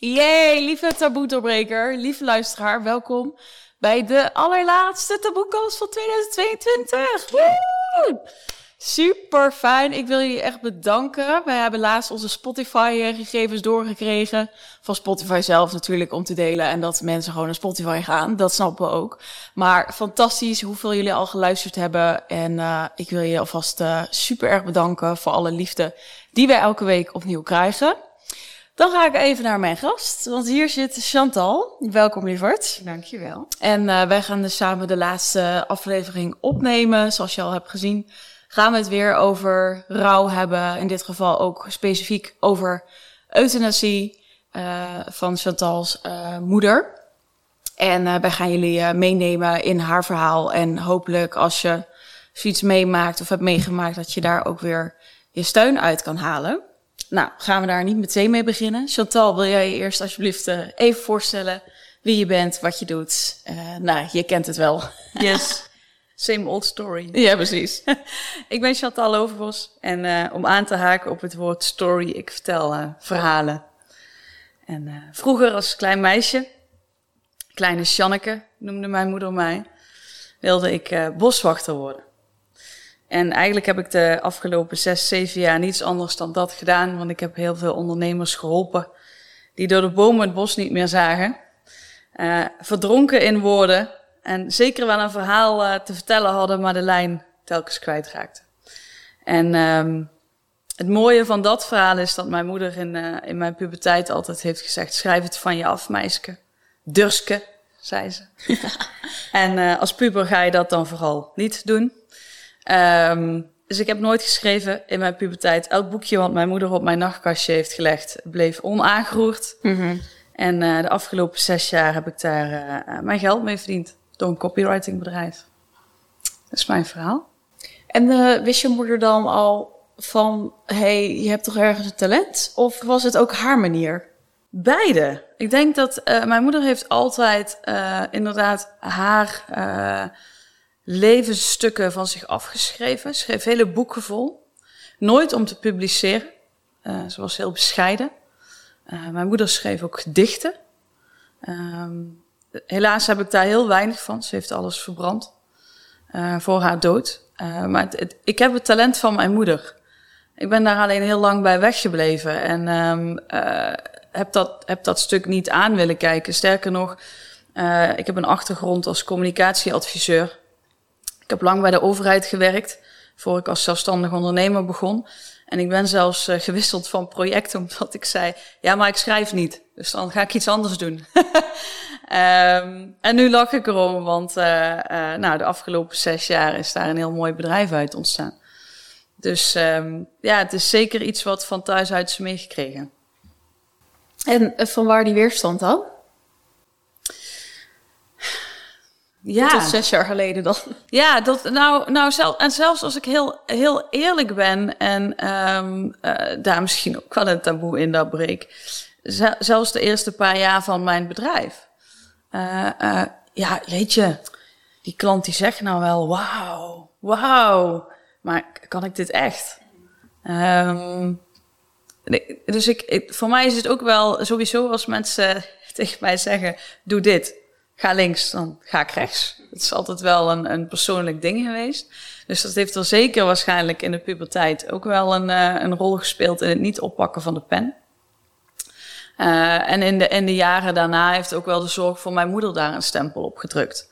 Yay, lieve taboe-doorbreker, lieve luisteraar, welkom bij de allerlaatste taboekast van 2022. Woe! Super fijn. Ik wil jullie echt bedanken. Wij hebben laatst onze Spotify-gegevens doorgekregen. Van Spotify zelf natuurlijk om te delen. En dat mensen gewoon naar Spotify gaan. Dat snappen we ook. Maar fantastisch hoeveel jullie al geluisterd hebben. En uh, ik wil je alvast uh, super erg bedanken voor alle liefde die wij elke week opnieuw krijgen. Dan ga ik even naar mijn gast, want hier zit Chantal. Welkom, lieverd. Dankjewel. En uh, wij gaan dus samen de laatste aflevering opnemen. Zoals je al hebt gezien, gaan we het weer over rouw hebben. In dit geval ook specifiek over euthanasie uh, van Chantal's uh, moeder. En wij gaan jullie meenemen in haar verhaal. En hopelijk als je zoiets meemaakt of hebt meegemaakt, dat je daar ook weer je steun uit kan halen. Nou, gaan we daar niet meteen mee beginnen. Chantal, wil jij je eerst alsjeblieft uh, even voorstellen wie je bent, wat je doet? Uh, nou, je kent het wel. Yes. Same old story. Ja, precies. ik ben Chantal Overbos en uh, om aan te haken op het woord story, ik vertel verhalen. En vroeger als klein meisje, kleine Sjanneke noemde mijn moeder mij, wilde ik boswachter worden. En eigenlijk heb ik de afgelopen zes, zeven jaar niets anders dan dat gedaan. Want ik heb heel veel ondernemers geholpen die door de bomen het bos niet meer zagen. Uh, verdronken in woorden. En zeker wel een verhaal uh, te vertellen hadden, maar de lijn telkens kwijtraakte. En um, het mooie van dat verhaal is dat mijn moeder in, uh, in mijn puberteit altijd heeft gezegd: schrijf het van je af, meisje. Durske, zei ze. en als puber ga je dat dan vooral niet doen. Um, dus ik heb nooit geschreven in mijn puberteit. Elk boekje wat mijn moeder op mijn nachtkastje heeft gelegd, bleef onaangeroerd. Mm -hmm. En uh, de afgelopen zes jaar heb ik daar uh, mijn geld mee verdiend. Door een copywritingbedrijf. Dat is mijn verhaal. En uh, wist je moeder dan al van, hey, je hebt toch ergens een talent? Of was het ook haar manier? Beide. Ik denk dat mijn moeder heeft altijd inderdaad haar levensstukken van zich afgeschreven. Schreef hele boeken vol. Nooit om te publiceren. Uh, ze was heel bescheiden. Uh, mijn moeder schreef ook gedichten. Um, helaas heb ik daar heel weinig van. Ze heeft alles verbrand uh, voor haar dood. maar ik heb het talent van mijn moeder. Ik ben daar alleen heel lang bij weggebleven. En um, heb, dat, heb dat stuk niet aan willen kijken. Sterker nog, ik heb een achtergrond als communicatieadviseur. Ik heb lang bij de overheid gewerkt, voor ik als zelfstandig ondernemer begon. En ik ben zelfs uh, gewisseld van project, omdat ik zei, ja, maar ik schrijf niet. Dus dan ga ik iets anders doen. um, en nu lach ik erom, want uh, nou, de afgelopen zes jaar is daar een heel mooi bedrijf uit ontstaan. Dus um, ja, het is zeker iets wat van thuis uit is meegekregen. En van waar die weerstand dan? Ja. Tot zes jaar geleden dan. Ja, dat, nou, nou zelf, en zelfs als ik heel, heel eerlijk ben en um, uh, daar misschien ook wel een taboe in dat breek. Zelfs de eerste paar jaar van mijn bedrijf. Uh, uh, ja, weet je, die klant die zegt nou wel, wauw, wauw, maar kan ik dit echt? Um, dus ik, ik, voor mij is het ook wel sowieso als mensen tegen mij zeggen, doe dit ga links, dan ga ik rechts. Het is altijd wel een, een persoonlijk ding geweest. Dus dat heeft er zeker waarschijnlijk in de puberteit ook wel een, uh, een rol gespeeld in het niet oppakken van de pen. Uh, en in de, de jaren daarna heeft ook wel de zorg voor mijn moeder daar een stempel op gedrukt.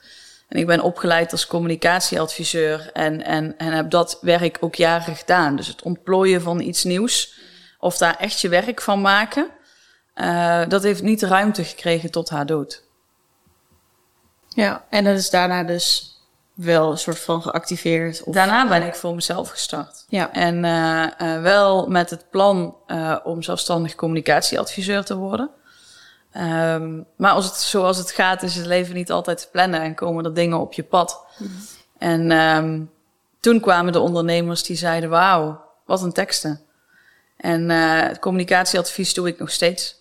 En ik ben opgeleid als communicatieadviseur en, en, en heb dat werk ook jaren gedaan. Dus het ontplooien van iets nieuws of daar echt je werk van maken, uh, dat heeft niet ruimte gekregen tot haar dood. Ja, en dat is daarna dus wel een soort van geactiveerd. Of... Daarna ben ik voor mezelf gestart. Ja. En uh, uh, wel met het plan uh, om zelfstandig communicatieadviseur te worden. Um, maar als het, zoals het gaat, is het leven niet altijd te plannen en komen er dingen op je pad. Mm. En um, toen kwamen de ondernemers die zeiden: Wauw, wat een teksten. En het communicatieadvies doe ik nog steeds.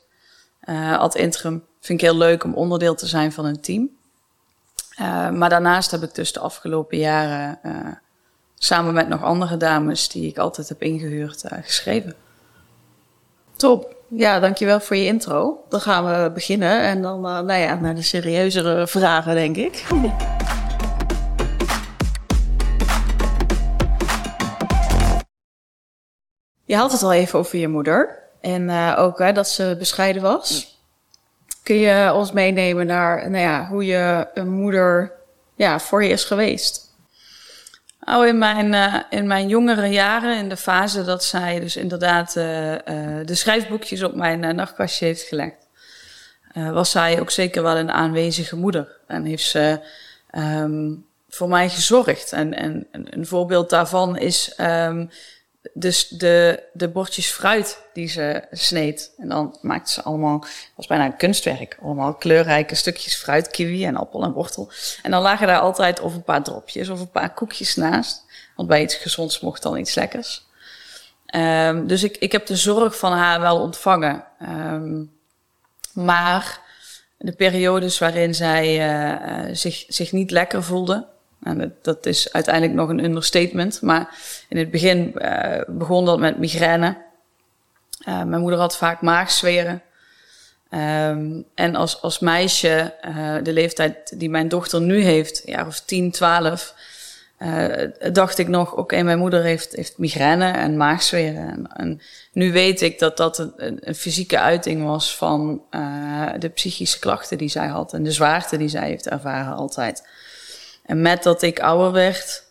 ad interim vind ik heel leuk om onderdeel te zijn van een team. Uh, maar daarnaast heb ik dus de afgelopen jaren uh, samen met nog andere dames die ik altijd heb ingehuurd uh, geschreven. Top. Ja, dankjewel voor je intro. Dan gaan we beginnen en dan nou ja, naar de serieuzere vragen, denk ik. Je had het al even over je moeder. En ook hè, dat ze bescheiden was. Kun je ons meenemen naar nou ja, hoe je een moeder ja, voor je is geweest? Nou, in mijn, uh, in mijn jongere jaren, in de fase dat zij dus inderdaad uh, de schrijfboekjes op mijn nachtkastje heeft gelegd, was zij ook zeker wel een aanwezige moeder. En heeft ze um, voor mij gezorgd. En, en, een voorbeeld daarvan is um, dus de, de bordjes fruit die ze sneed. En dan maakte ze allemaal, was bijna een kunstwerk, allemaal kleurrijke stukjes fruit, kiwi en appel en wortel. En dan lagen daar altijd of een paar dropjes of een paar koekjes naast. Want bij iets gezonds mocht dan iets lekkers. Um, dus ik, ik heb de zorg van haar wel ontvangen. Um, maar de periodes waarin zij uh, zich, zich niet lekker voelde, en dat, is uiteindelijk nog een understatement. Maar in het begin uh, begon dat met migraine. Uh, mijn moeder had vaak maagzweren. Um, en als, als meisje, uh, de leeftijd die mijn dochter nu heeft, jaar of 10, 12, dacht ik nog: oké, mijn moeder heeft, heeft migraine en maagzweren. En, en nu weet ik dat dat een, een fysieke uiting was van de psychische klachten die zij had en de zwaarte die zij heeft ervaren altijd. En met dat ik ouder werd,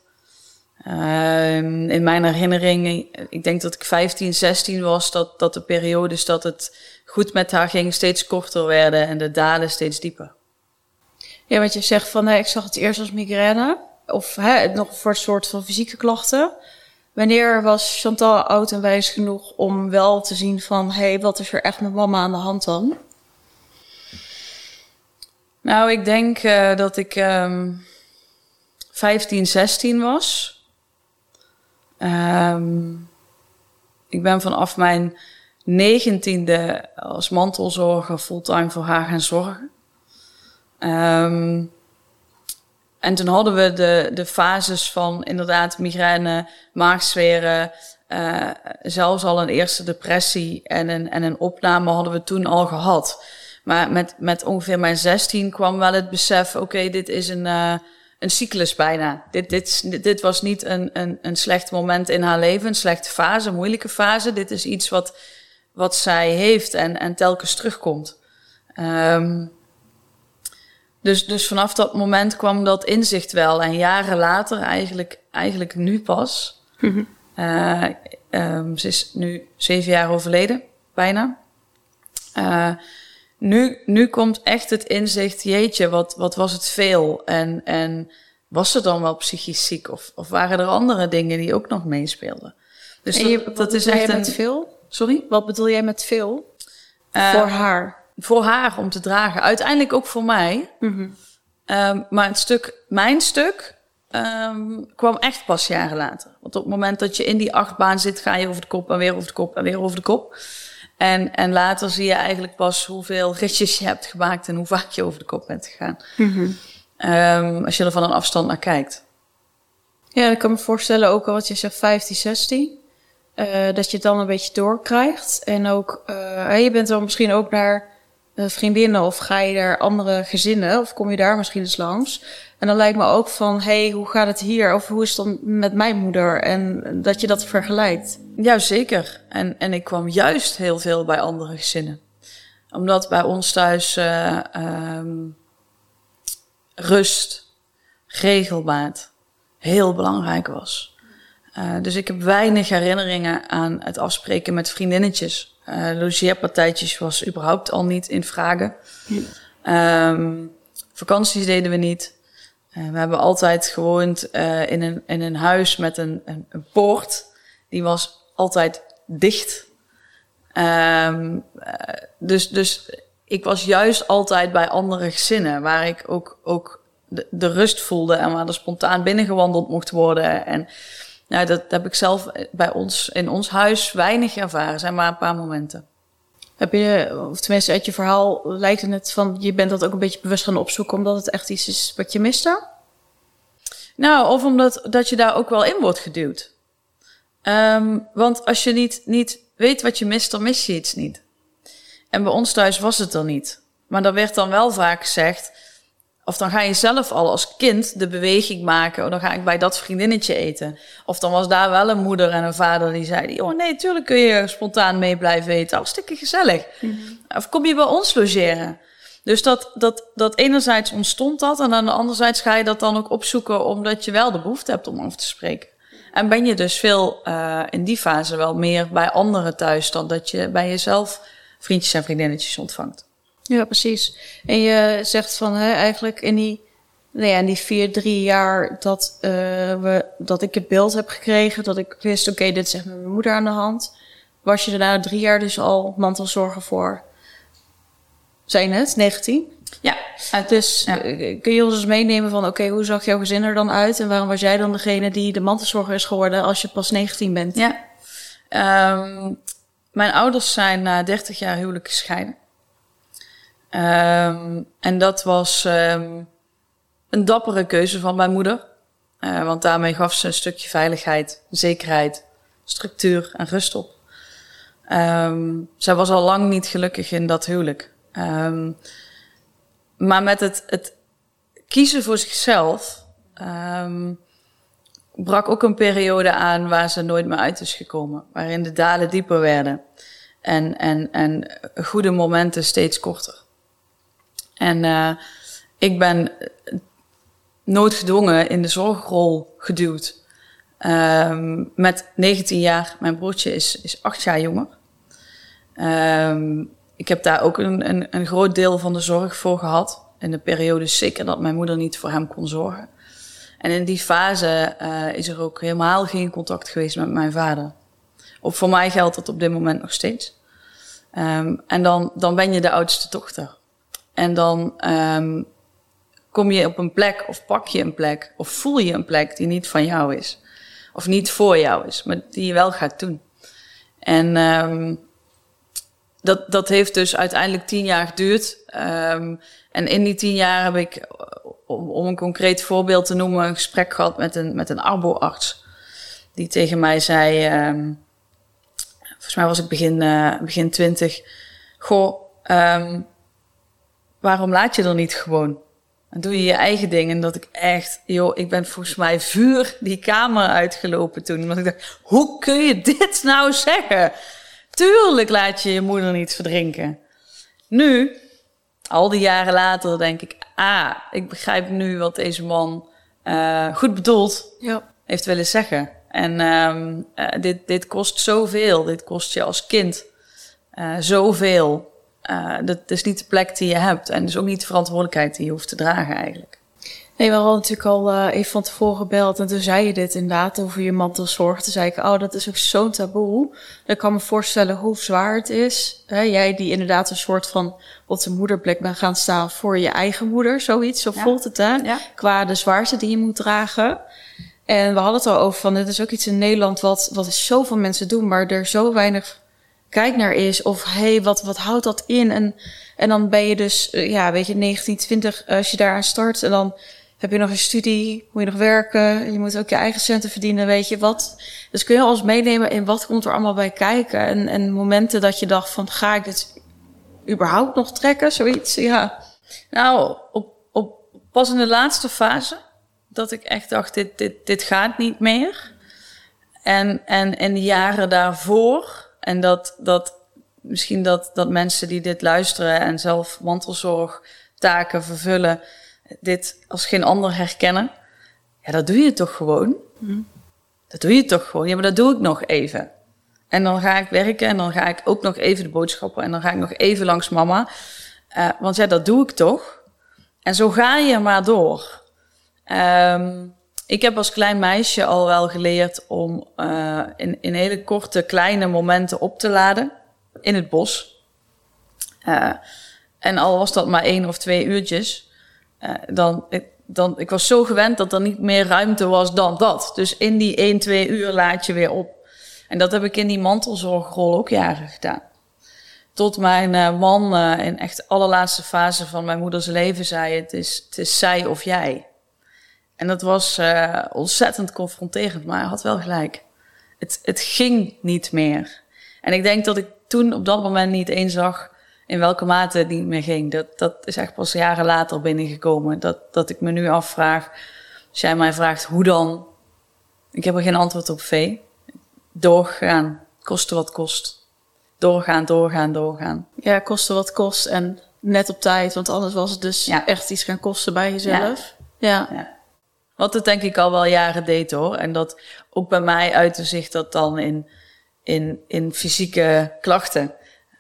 uh, in mijn herinnering, ik denk dat ik 15, 16 was, dat, dat de periodes dat het goed met haar ging steeds korter werden en de dalen steeds dieper. Ja, wat je zegt van, ik zag het eerst als migraine, of hè, nog voor een soort van fysieke klachten. Wanneer was Chantal oud en wijs genoeg om wel te zien van, hé, hey, wat is er echt met mama aan de hand dan? Nou, ik denk uh, dat ik um, 15, 16 was. Um, ik ben vanaf mijn negentiende als mantelzorger fulltime voor haar gaan zorgen. Um, en toen hadden we de, de fases van inderdaad migraine, maagzweren, uh, zelfs al een eerste depressie en een, en een opname hadden we toen al gehad. Maar met, met ongeveer mijn 16 kwam wel het besef, oké, dit is een... Uh, een cyclus bijna. Dit, dit, dit was niet een, een, een slecht moment in haar leven, een slechte fase, een moeilijke fase. Dit is iets wat, wat zij heeft en, en telkens terugkomt. Um, dus, dus vanaf dat moment kwam dat inzicht wel. En jaren later, eigenlijk, eigenlijk nu pas. Mm uh, um, ze is nu zeven jaar overleden, bijna. Uh, nu, nu komt echt het inzicht, jeetje, wat, wat was het veel? En, en was ze dan wel psychisch ziek? Of, of waren er andere dingen die ook nog meespeelden? Dus je, dat, dat is echt een... met veel? Sorry? Wat bedoel jij met veel? Uh, voor haar? Voor haar om te dragen. Uiteindelijk ook voor mij. Mm -hmm. um, maar het stuk, mijn stuk um, kwam echt pas jaren later. Want op het moment dat je in die achtbaan zit, ga je over de kop en weer over de kop en weer over de kop. En, en later zie je eigenlijk pas hoeveel ritjes je hebt gemaakt en hoe vaak je over de kop bent gegaan. Mm -hmm. um, als je er van een afstand naar kijkt. Ja, ik kan me voorstellen ook al wat je zegt 15, 16. Uh, dat je het dan een beetje doorkrijgt. En ook, uh, je bent dan misschien ook naar vriendinnen of ga je naar andere gezinnen of kom je daar misschien eens langs. En dan lijkt me ook van, hey, hoe gaat het hier? Of hoe is het dan met mijn moeder? En dat je dat vergelijkt. Ja, zeker. En, en ik kwam juist heel veel bij andere gezinnen. Omdat bij ons thuis uh, um, rust, regelmaat heel belangrijk was. Uh, dus ik heb weinig herinneringen aan het afspreken met vriendinnetjes. Uh, logeerpartijtjes was überhaupt al niet in vragen. Um, vakanties deden we niet. Uh, we hebben altijd gewoond uh, in, een, in een huis met een, een, een poort. Die was altijd dicht. Um, dus, dus ik was juist altijd bij andere gezinnen, waar ik ook, ook de, de rust voelde en waar er spontaan binnengewandeld mocht worden. En nou, dat, dat heb ik zelf bij ons in ons huis weinig ervaren. Er zijn maar een paar momenten. Heb je, of tenminste uit je verhaal lijkt het van, je bent dat ook een beetje bewust gaan opzoeken omdat het echt iets is wat je miste? Nou, of omdat dat je daar ook wel in wordt geduwd. Um, want als je niet, niet weet wat je mist, dan mis je iets niet. En bij ons thuis was het er niet. Maar dan werd dan wel vaak gezegd, of dan ga je zelf al als kind de beweging maken. Of dan ga ik bij dat vriendinnetje eten. Of dan was daar wel een moeder en een vader die zeiden: Oh nee, tuurlijk kun je spontaan mee blijven eten. Hartstikke gezellig. Of kom je bij ons logeren? Dus dat, dat, dat enerzijds ontstond dat. En dan anderzijds ga je dat dan ook opzoeken omdat je wel de behoefte hebt om over te spreken. En ben je dus veel uh, in die fase wel meer bij anderen thuis dan dat je bij jezelf vriendjes en vriendinnetjes ontvangt. Ja, precies. En je zegt van hè, eigenlijk in die, nou ja, in die vier, drie jaar dat, uh, we, dat ik het beeld heb gekregen, dat ik wist, oké, okay, dit echt met mijn moeder aan de hand. Was je daarna drie jaar dus al mantelzorgen voor, zijn het, 19? Ja. Dus ja. Eh, kun je ons eens meenemen van, oké, okay, hoe zag jouw gezin er dan uit? En waarom was jij dan degene die de mantelzorger is geworden als je pas 19 bent? Ja. Um, mijn ouders zijn na 30 jaar huwelijk gescheiden. Um, en dat was um, een dappere keuze van mijn moeder. Uh, want daarmee gaf ze een stukje veiligheid, zekerheid, structuur en rust op. Um, zij was al lang niet gelukkig in dat huwelijk. maar met het, het kiezen voor zichzelf brak ook een periode aan waar ze nooit meer uit is gekomen. Waarin de dalen dieper werden en, en, en goede momenten steeds korter. En uh, ik ben noodgedwongen in de zorgrol geduwd. Um, met 19 jaar. Mijn broertje is, is 8 jaar jonger. Um, ik heb daar ook een, een, een groot deel van de zorg voor gehad. In de periode zeker dat mijn moeder niet voor hem kon zorgen. En in die fase uh, is er ook helemaal geen contact geweest met mijn vader. Of voor mij geldt dat op dit moment nog steeds. Um, en dan, dan ben je de oudste dochter. En dan um, kom je op een plek of pak je een plek of voel je een plek die niet van jou is. Of niet voor jou is, maar die je wel gaat doen. En um, dat, dat heeft dus uiteindelijk tien jaar geduurd. Um, en in die tien jaar heb ik, om, om, een concreet voorbeeld te noemen, een gesprek gehad met een, met een arboarts. Die tegen mij zei, um, volgens mij was ik begin, uh, begin twintig. Goh, um, waarom laat je er niet gewoon? Dan doe je je eigen ding. En dat ik echt, joh, ik ben volgens mij vuur die kamer uitgelopen toen. Want ik dacht, hoe kun je dit nou zeggen? Tuurlijk laat je je moeder niet verdrinken. Nu, al die jaren later, denk ik, ah, ik begrijp nu wat deze man uh, goed bedoeld ja. heeft willen zeggen. En um, uh, dit, dit kost zoveel. Dit kost je als kind uh, zoveel. Uh, dat is niet de plek die je hebt. En dus ook niet de verantwoordelijkheid die je hoeft te dragen eigenlijk. Nee, we hadden natuurlijk al uh, even van tevoren gebeld. En toen zei je dit inderdaad over je mantelzorg. Toen zei ik, oh, dat is ook zo'n taboe. Ik kan me voorstellen hoe zwaar het is. Hè? Jij die inderdaad een soort van op de moederplek bent gaan staan voor je eigen moeder. Zoiets, zo ja. voelt het hè. Ja. Qua de zwaarte die je moet dragen. En we hadden het al over van, dit is ook iets in Nederland wat, wat zoveel mensen doen. Maar er zo weinig kijk naar is. Of hey, wat, wat houdt dat in? En, en dan ben je dus, uh, ja, weet je, 19, 20, als je daaraan start. En dan heb je nog een studie, moet je nog werken. Je moet ook je eigen centen verdienen, weet je wat. Dus kun je alles meenemen in wat komt er allemaal bij kijken. En, en momenten dat je dacht van, ga ik dit überhaupt nog trekken? Zoiets, ja. Nou, op, op, pas in de laatste fase dat ik echt dacht, dit, dit, dit gaat niet meer. En, en in de jaren daarvoor en dat, dat misschien dat, dat mensen die dit luisteren en zelf mantelzorgtaken vervullen, dit als geen ander herkennen. Ja, dat doe je toch gewoon? Mm. Dat doe je toch gewoon? Ja, maar dat doe ik nog even. En dan ga ik werken en dan ga ik ook nog even de boodschappen en dan ga ik nog even langs mama. Uh, want ja, dat doe ik toch? En zo ga je maar door. Um, ik heb als klein meisje al wel geleerd om uh, in, in hele korte, kleine momenten op te laden in het bos. Uh, en al was dat maar één of twee uurtjes, uh, dan, ik, dan, ik was zo gewend dat er niet meer ruimte was dan dat. Dus in die één, twee uur laat je weer op. En dat heb ik in die mantelzorgrol ook jaren gedaan. Tot mijn man in echt allerlaatste fase van mijn moeders leven zei: Het is, het is zij of jij. En dat was uh, ontzettend confronterend, maar hij had wel gelijk. Het, het ging niet meer. En ik denk dat ik toen op dat moment niet eens zag in welke mate het niet meer ging. Dat, dat is echt pas jaren later binnengekomen. Dat, dat ik me nu afvraag, als jij mij vraagt hoe dan, ik heb er geen antwoord op V. Doorgaan, koste wat kost. Doorgaan, doorgaan, doorgaan. Ja, kosten wat kost en net op tijd, want anders was het dus Ja. echt iets gaan kosten bij jezelf. Ja. Ja. Wat het denk ik al wel jaren deed hoor. En dat ook bij mij uitte zich dat dan in, in, in fysieke klachten.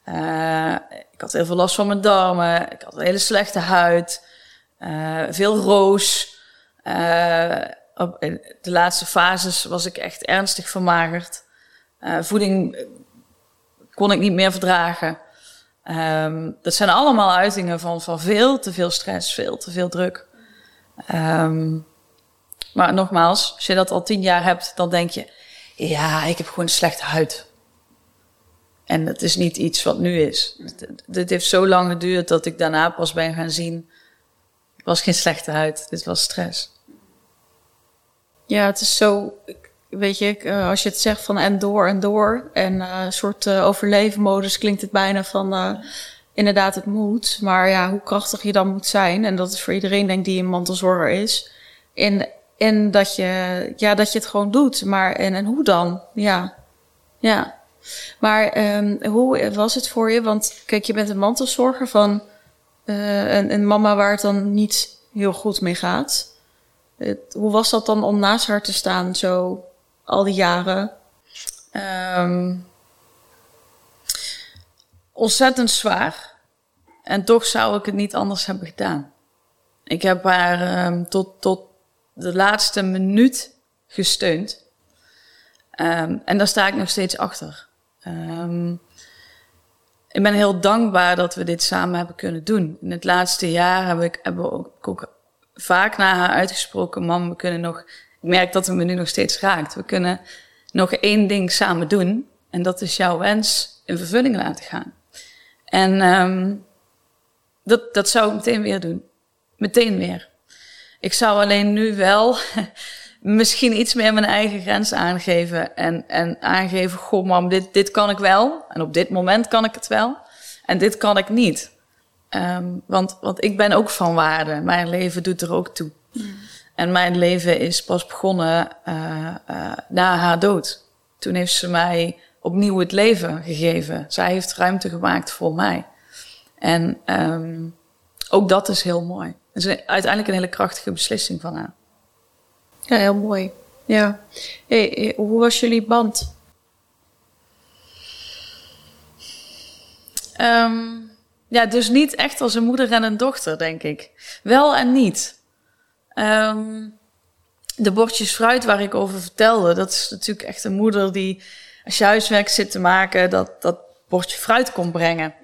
Eh, ik had heel veel last van mijn darmen. Ik had een hele slechte huid. eh, veel roos. Eh, op, de laatste fases was ik echt ernstig vermagerd. Voeding kon ik niet meer verdragen. Ehm, dat zijn allemaal uitingen van, van veel te veel stress, veel te veel druk. Ehm, maar nogmaals, als je dat al tien jaar hebt, dan denk je: ja, ik heb gewoon een slechte huid. En dat is niet iets wat nu is. Dit heeft zo lang geduurd dat ik daarna pas ben gaan zien: het was geen slechte huid, dit was stress. Ja, het is zo, weet je, eh, als je het zegt van en door en door en eh, een soort uh, overlevenmodus klinkt het bijna van inderdaad het moet. Maar ja, hoe krachtig je dan moet zijn en dat is voor iedereen denk ik die een mantelzorger is. En, en dat, je, ja, dat je het gewoon doet. Maar en, en hoe dan? Ja, ja. Maar um, hoe was het voor je? Want kijk, je bent een mantelzorger van uh, een, een mama waar het dan niet heel goed mee gaat. Het, hoe was dat dan om naast haar te staan, zo al die jaren? Um, ontzettend zwaar. En toch zou ik het niet anders hebben gedaan. Ik heb haar um, tot, tot de laatste minuut gesteund. Um, en daar sta ik nog steeds achter. ik ben heel dankbaar dat we dit samen hebben kunnen doen. In het laatste jaar heb ik, hebben we ook, vaak naar haar uitgesproken: Mam, we kunnen nog. Ik merk dat het me nu nog steeds raakt. We kunnen nog één ding samen doen. En dat is jouw wens in vervulling laten gaan. En um, dat, dat zou ik meteen weer doen. Meteen weer. Ik zou alleen nu wel misschien iets meer mijn eigen grens aangeven. En, en aangeven, goh mam, dit, dit kan ik wel. En op dit moment kan ik het wel. En dit kan ik niet. Um, want, want ik ben ook van waarde. Mijn leven doet er ook toe. Mm. En mijn leven is pas begonnen uh, uh, na haar dood. Toen heeft ze mij opnieuw het leven gegeven. Zij heeft ruimte gemaakt voor mij. En um, ook dat is heel mooi. Is uiteindelijk een hele krachtige beslissing van haar. Ja, heel mooi. Ja. Hey, hoe was jullie band? Um, ja, dus niet echt als een moeder en een dochter, denk ik. Wel en niet. Um, de bordjes fruit waar ik over vertelde, dat is natuurlijk echt een moeder die, als je huiswerk zit te maken, dat, dat bordje fruit kon brengen.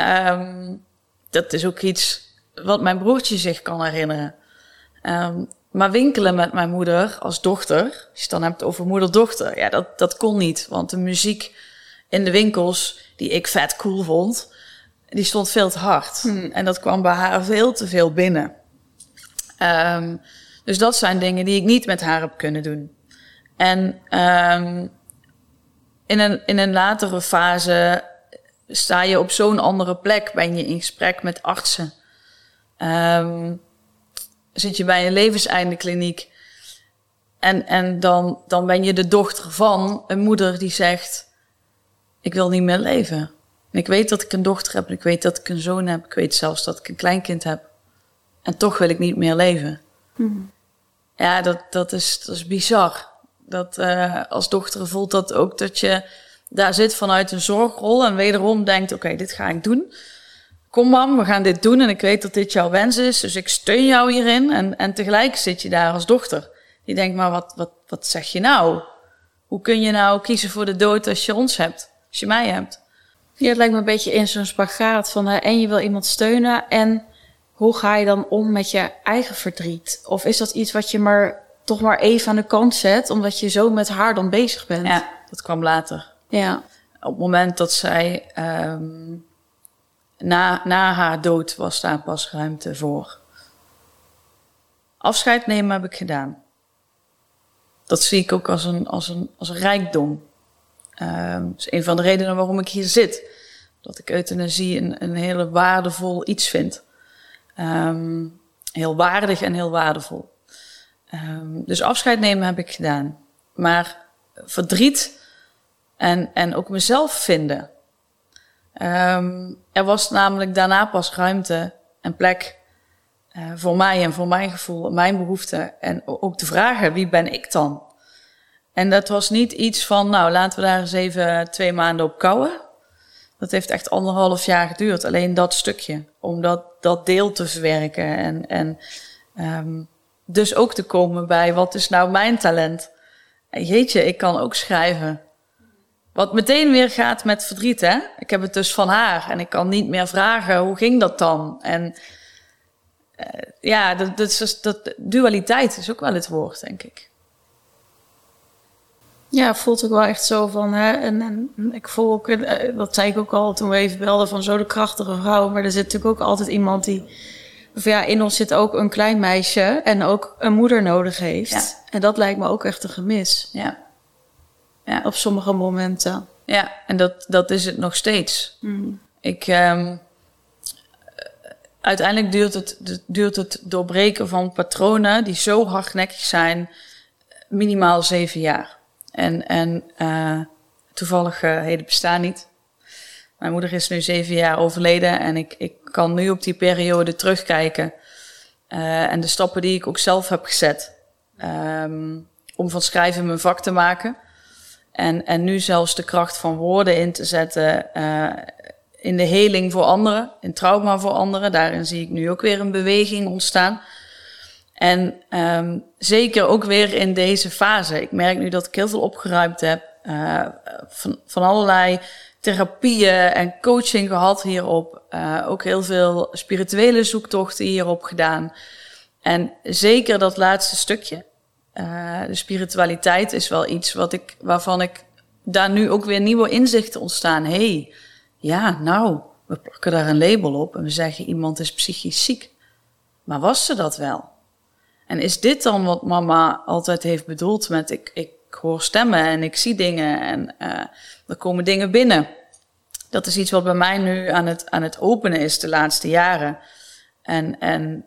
Um, dat is ook iets wat mijn broertje zich kan herinneren. Um, maar winkelen met mijn moeder als dochter, als je het dan hebt over moeder-dochter, ja, dat, dat kon niet. Want de muziek in de winkels, die ik vet cool vond, die stond veel te hard. Hmm. En dat kwam bij haar veel te veel binnen. Um, dus dat zijn dingen die ik niet met haar heb kunnen doen. En um, in, een, in een latere fase sta je op zo'n andere plek. Ben je in gesprek met artsen. Um, zit je bij een levenseindekliniek. En, en dan, dan ben je de dochter van een moeder die zegt... Ik wil niet meer leven. En ik weet dat ik een dochter heb. En ik weet dat ik een zoon heb. Ik weet zelfs dat ik een kleinkind heb. En toch wil ik niet meer leven. Mm. Ja, dat, dat, is, dat is bizar. Dat, uh, als dochter voelt dat ook dat je daar zit vanuit een zorgrol en wederom denkt: oké, okay, dit ga ik doen. Kom, mam, we gaan dit doen en ik weet dat dit jouw wens is, dus ik steun jou hierin. En, en tegelijk zit je daar als dochter. Die denkt: maar wat, wat, wat zeg je nou? Hoe kun je nou kiezen voor de dood als je ons hebt, als je mij hebt? Ja, het lijkt me een beetje in zo'n spagaat van uh, en je wil iemand steunen en hoe ga je dan om met je eigen verdriet? Of is dat iets wat je maar toch maar even aan de kant zet, omdat je zo met haar dan bezig bent? Ja, dat kwam later. Ja. Op het moment dat zij um, na, na haar dood was daar pas ruimte voor. Afscheid nemen heb ik gedaan. Dat zie ik ook als een, als een, als een rijkdom. Um, dat is een van de redenen waarom ik hier zit. dat ik euthanasie een, een hele waardevol iets vind. Ehm, heel waardig en heel waardevol. Ehm, dus afscheid nemen heb ik gedaan. Maar verdriet en, en ook mezelf vinden. Ehm, er was namelijk daarna pas ruimte en plek uh, voor mij en voor mijn gevoel, mijn behoeften. En ook de vragen, wie ben ik dan? En dat was niet iets van, nou laten we daar eens even twee maanden op kouwen. Dat heeft echt anderhalf jaar geduurd, alleen dat stukje. Om dat, dat deel te verwerken. En, en um, dus ook te komen bij, wat is nou mijn talent? En jeetje, ik kan ook schrijven. Wat meteen weer gaat met verdriet, hè? Ik heb het dus van haar en ik kan niet meer vragen, hoe ging dat dan? En uh, ja, dat, dat, is, dat, dualiteit is ook wel het woord, denk ik. Ja, voelt ook wel echt zo van. Hè? En, en ik voel ook, eh, dat zei ik ook al toen we even belden, van zo de krachtige vrouw. Maar er zit natuurlijk ook altijd iemand die. Of ja, in ons zit ook een klein meisje en ook een moeder nodig heeft. Ja. En dat lijkt me ook echt een gemis. Ja. Ja. Op sommige momenten. Ja, en dat, dat is het nog steeds. Mm. Ik. Um, uiteindelijk duurt het, duurt het doorbreken van patronen die zo hardnekkig zijn, minimaal zeven jaar. En, en uh, toevalligheden bestaan niet. Mijn moeder is nu zeven jaar overleden en ik, ik kan nu op die periode terugkijken. Uh, en de stappen die ik ook zelf heb gezet. Um, om van schrijven mijn vak te maken. En, en nu zelfs de kracht van woorden in te zetten uh, in de heling voor anderen, in trauma voor anderen. Daarin zie ik nu ook weer een beweging ontstaan. En um, zeker ook weer in deze fase. Ik merk nu dat ik heel veel opgeruimd heb. Uh, van, allerlei therapieën en coaching gehad hierop. Uh, ook heel veel spirituele zoektochten hierop gedaan. En zeker dat laatste stukje. Uh, de spiritualiteit is wel iets wat ik, waarvan ik daar nu ook weer nieuwe inzichten ontstaan. hey, ja, nou, we plakken daar een label op en we zeggen iemand is psychisch ziek. Maar was ze dat wel? En is dit dan wat mama altijd heeft bedoeld met ik, ik hoor stemmen en ik zie dingen en uh, er komen dingen binnen? Dat is iets wat bij mij nu aan het, aan het openen is de laatste jaren. En, en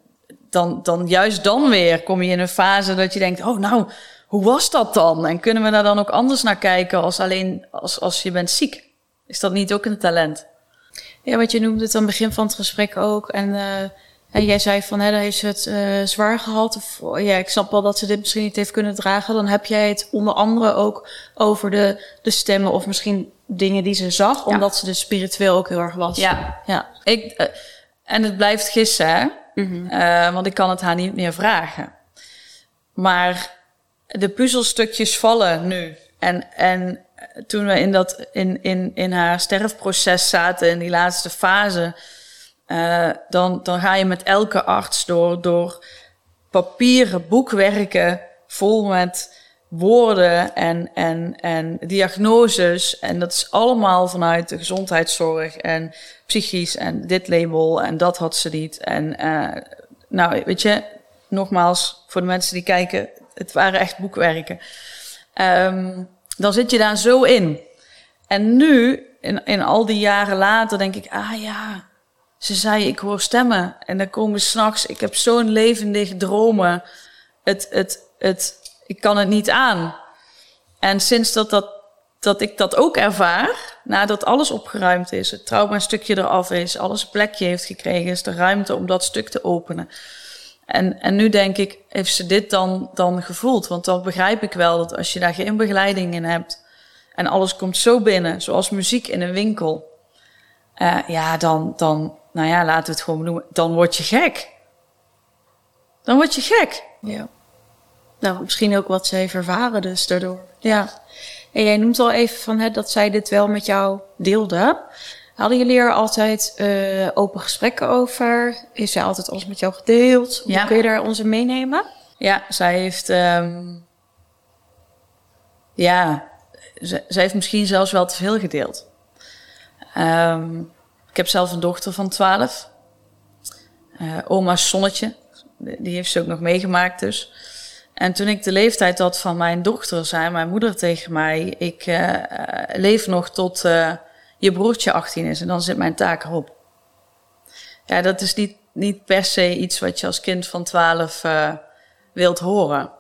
dan, dan juist dan weer kom je in een fase dat je denkt, oh nou, hoe was dat dan? En kunnen we daar dan ook anders naar kijken als alleen als, als je bent ziek? Is dat niet ook een talent? Ja, wat je noemde het aan het begin van het gesprek ook. En uh, en jij zei van, hè, dan heeft ze het uh, zwaar gehad. Of ja, ik snap wel dat ze dit misschien niet heeft kunnen dragen. Dan heb jij het onder andere ook over de, de stemmen of misschien dingen die ze zag. Omdat ze dus spiritueel ook heel erg was. Ja, ja. Ik, uh, en het blijft gissen, hè? -hmm. uh, want ik kan het haar niet meer vragen. Maar de puzzelstukjes vallen nu. En, en toen we in, dat, in, in, in haar sterfproces zaten, in die laatste fase uh, dan, dan ga je met elke arts door, door papieren boekwerken vol met woorden en, en, en diagnoses. En dat is allemaal vanuit de gezondheidszorg en psychisch en dit label en dat had ze niet. En uh, nou, weet je, nogmaals, voor de mensen die kijken, het waren echt boekwerken. Um, dan zit je daar zo in. En nu, in, in al die jaren later, denk ik, ah ja, ze zei, ik hoor stemmen en dan komen s'nachts, ik heb zo'n levendig dromen. Het, het, het, ik kan het niet aan. En sinds dat, dat, dat ik dat ook ervaar, nadat alles opgeruimd is, het trauma stukje eraf is, alles een plekje heeft gekregen, is de ruimte om dat stuk te openen. En, en nu denk ik, heeft ze dit dan, dan gevoeld? Want dan begrijp ik wel dat als je daar geen begeleiding in hebt en alles komt zo binnen, zoals muziek in een winkel, uh, ja, dan, dan, nou ja, laten we het gewoon noemen, dan word je gek. Dan word je gek. Ja. Nou, misschien ook wat ze heeft ervaren dus daardoor. Ja. En jij noemt al even van, hè, dat zij dit wel met jou deelde. Hadden jullie er altijd uh, open gesprekken over? Is zij altijd alles met jou gedeeld? Hoe ja. kun je daar onze meenemen? Ja, zij heeft... Um, ja, zij heeft misschien zelfs wel te veel gedeeld. Um, ik heb zelf een dochter van 12. Uh, oma's zonnetje. Die heeft ze ook nog meegemaakt dus. En toen ik de leeftijd had van mijn dochter, zei mijn moeder tegen mij: Ik uh, leef nog tot uh, je broertje 18 is en dan zit mijn taak erop. Ja, dat is niet, niet per se iets wat je als kind van 12 uh, wilt horen.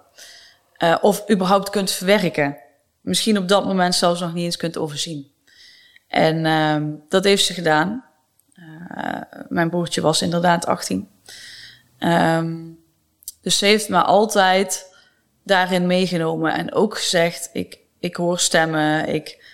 Of überhaupt kunt verwerken. Misschien op dat moment zelfs nog niet eens kunt overzien. En uh, dat heeft ze gedaan. Mijn broertje was inderdaad 18. Um, dus ze heeft me altijd daarin meegenomen en ook gezegd: ik, ik hoor stemmen, ik,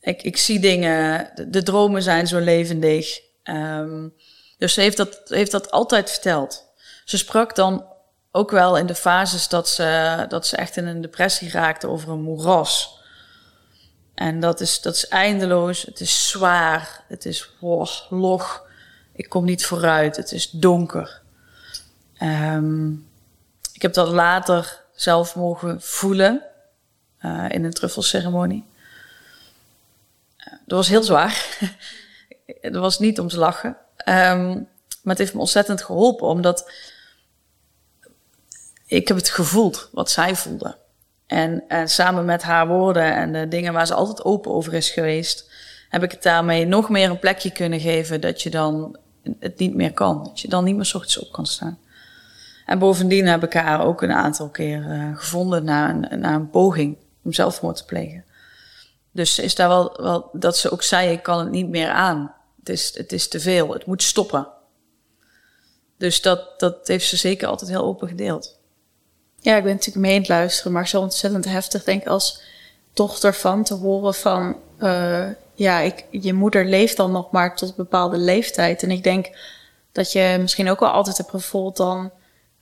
ik, ik zie dingen, de, dromen zijn zo levendig. Um, dus ze heeft dat, heeft dat altijd verteld. Ze sprak dan ook wel in de fases dat ze, dat ze echt in een depressie raakte over een moeras. En dat is, dat is eindeloos, het is zwaar, het is log, ik kom niet vooruit, het is donker. Um, ik heb dat later zelf mogen voelen uh, in een truffelceremonie. Uh, dat was heel zwaar. dat was niet om te lachen. Um, maar het heeft me ontzettend geholpen, omdat ik heb het gevoeld wat zij voelde. En, en samen met haar woorden en de dingen waar ze altijd open over is geweest, heb ik het daarmee nog meer een plekje kunnen geven dat je dan het niet meer kan. Dat je dan niet meer s ochtends op kan staan. En bovendien heb ik haar ook een aantal keer uh, gevonden na een, na een poging om zelfmoord te plegen. Dus is daar wel, wel dat ze ook zei: ik kan het niet meer aan. Het is, het is te veel, het moet stoppen. Dus dat, dat heeft ze zeker altijd heel open gedeeld. Ja, ik ben natuurlijk mee aan het luisteren, maar zo ontzettend heftig, denk ik, als dochter van te horen van, uh, ja, ik, je moeder leeft dan nog maar tot een bepaalde leeftijd. En ik denk dat je misschien ook wel altijd hebt gevoeld dan,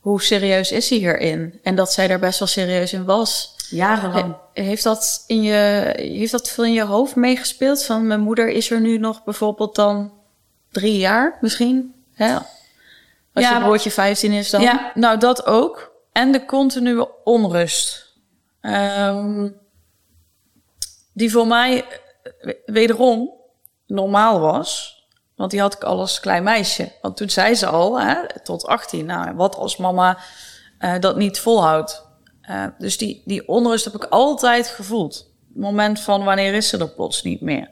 hoe serieus is hij hierin? En dat zij daar best wel serieus in was. Jarenlang. heeft dat, in je, heeft dat veel in je hoofd meegespeeld? Van mijn moeder is er nu nog bijvoorbeeld dan drie jaar misschien? Ja. Als ja, je broertje 15 is dan? Ja, nou dat ook. En de continue onrust. Um, die voor mij wederom normaal was. Want die had ik al als klein meisje. Want toen zei ze al, hè, tot 18, nou, wat als mama uh, dat niet volhoudt. Uh, dus die, die onrust heb ik altijd gevoeld. Het moment van wanneer is ze er plots niet meer.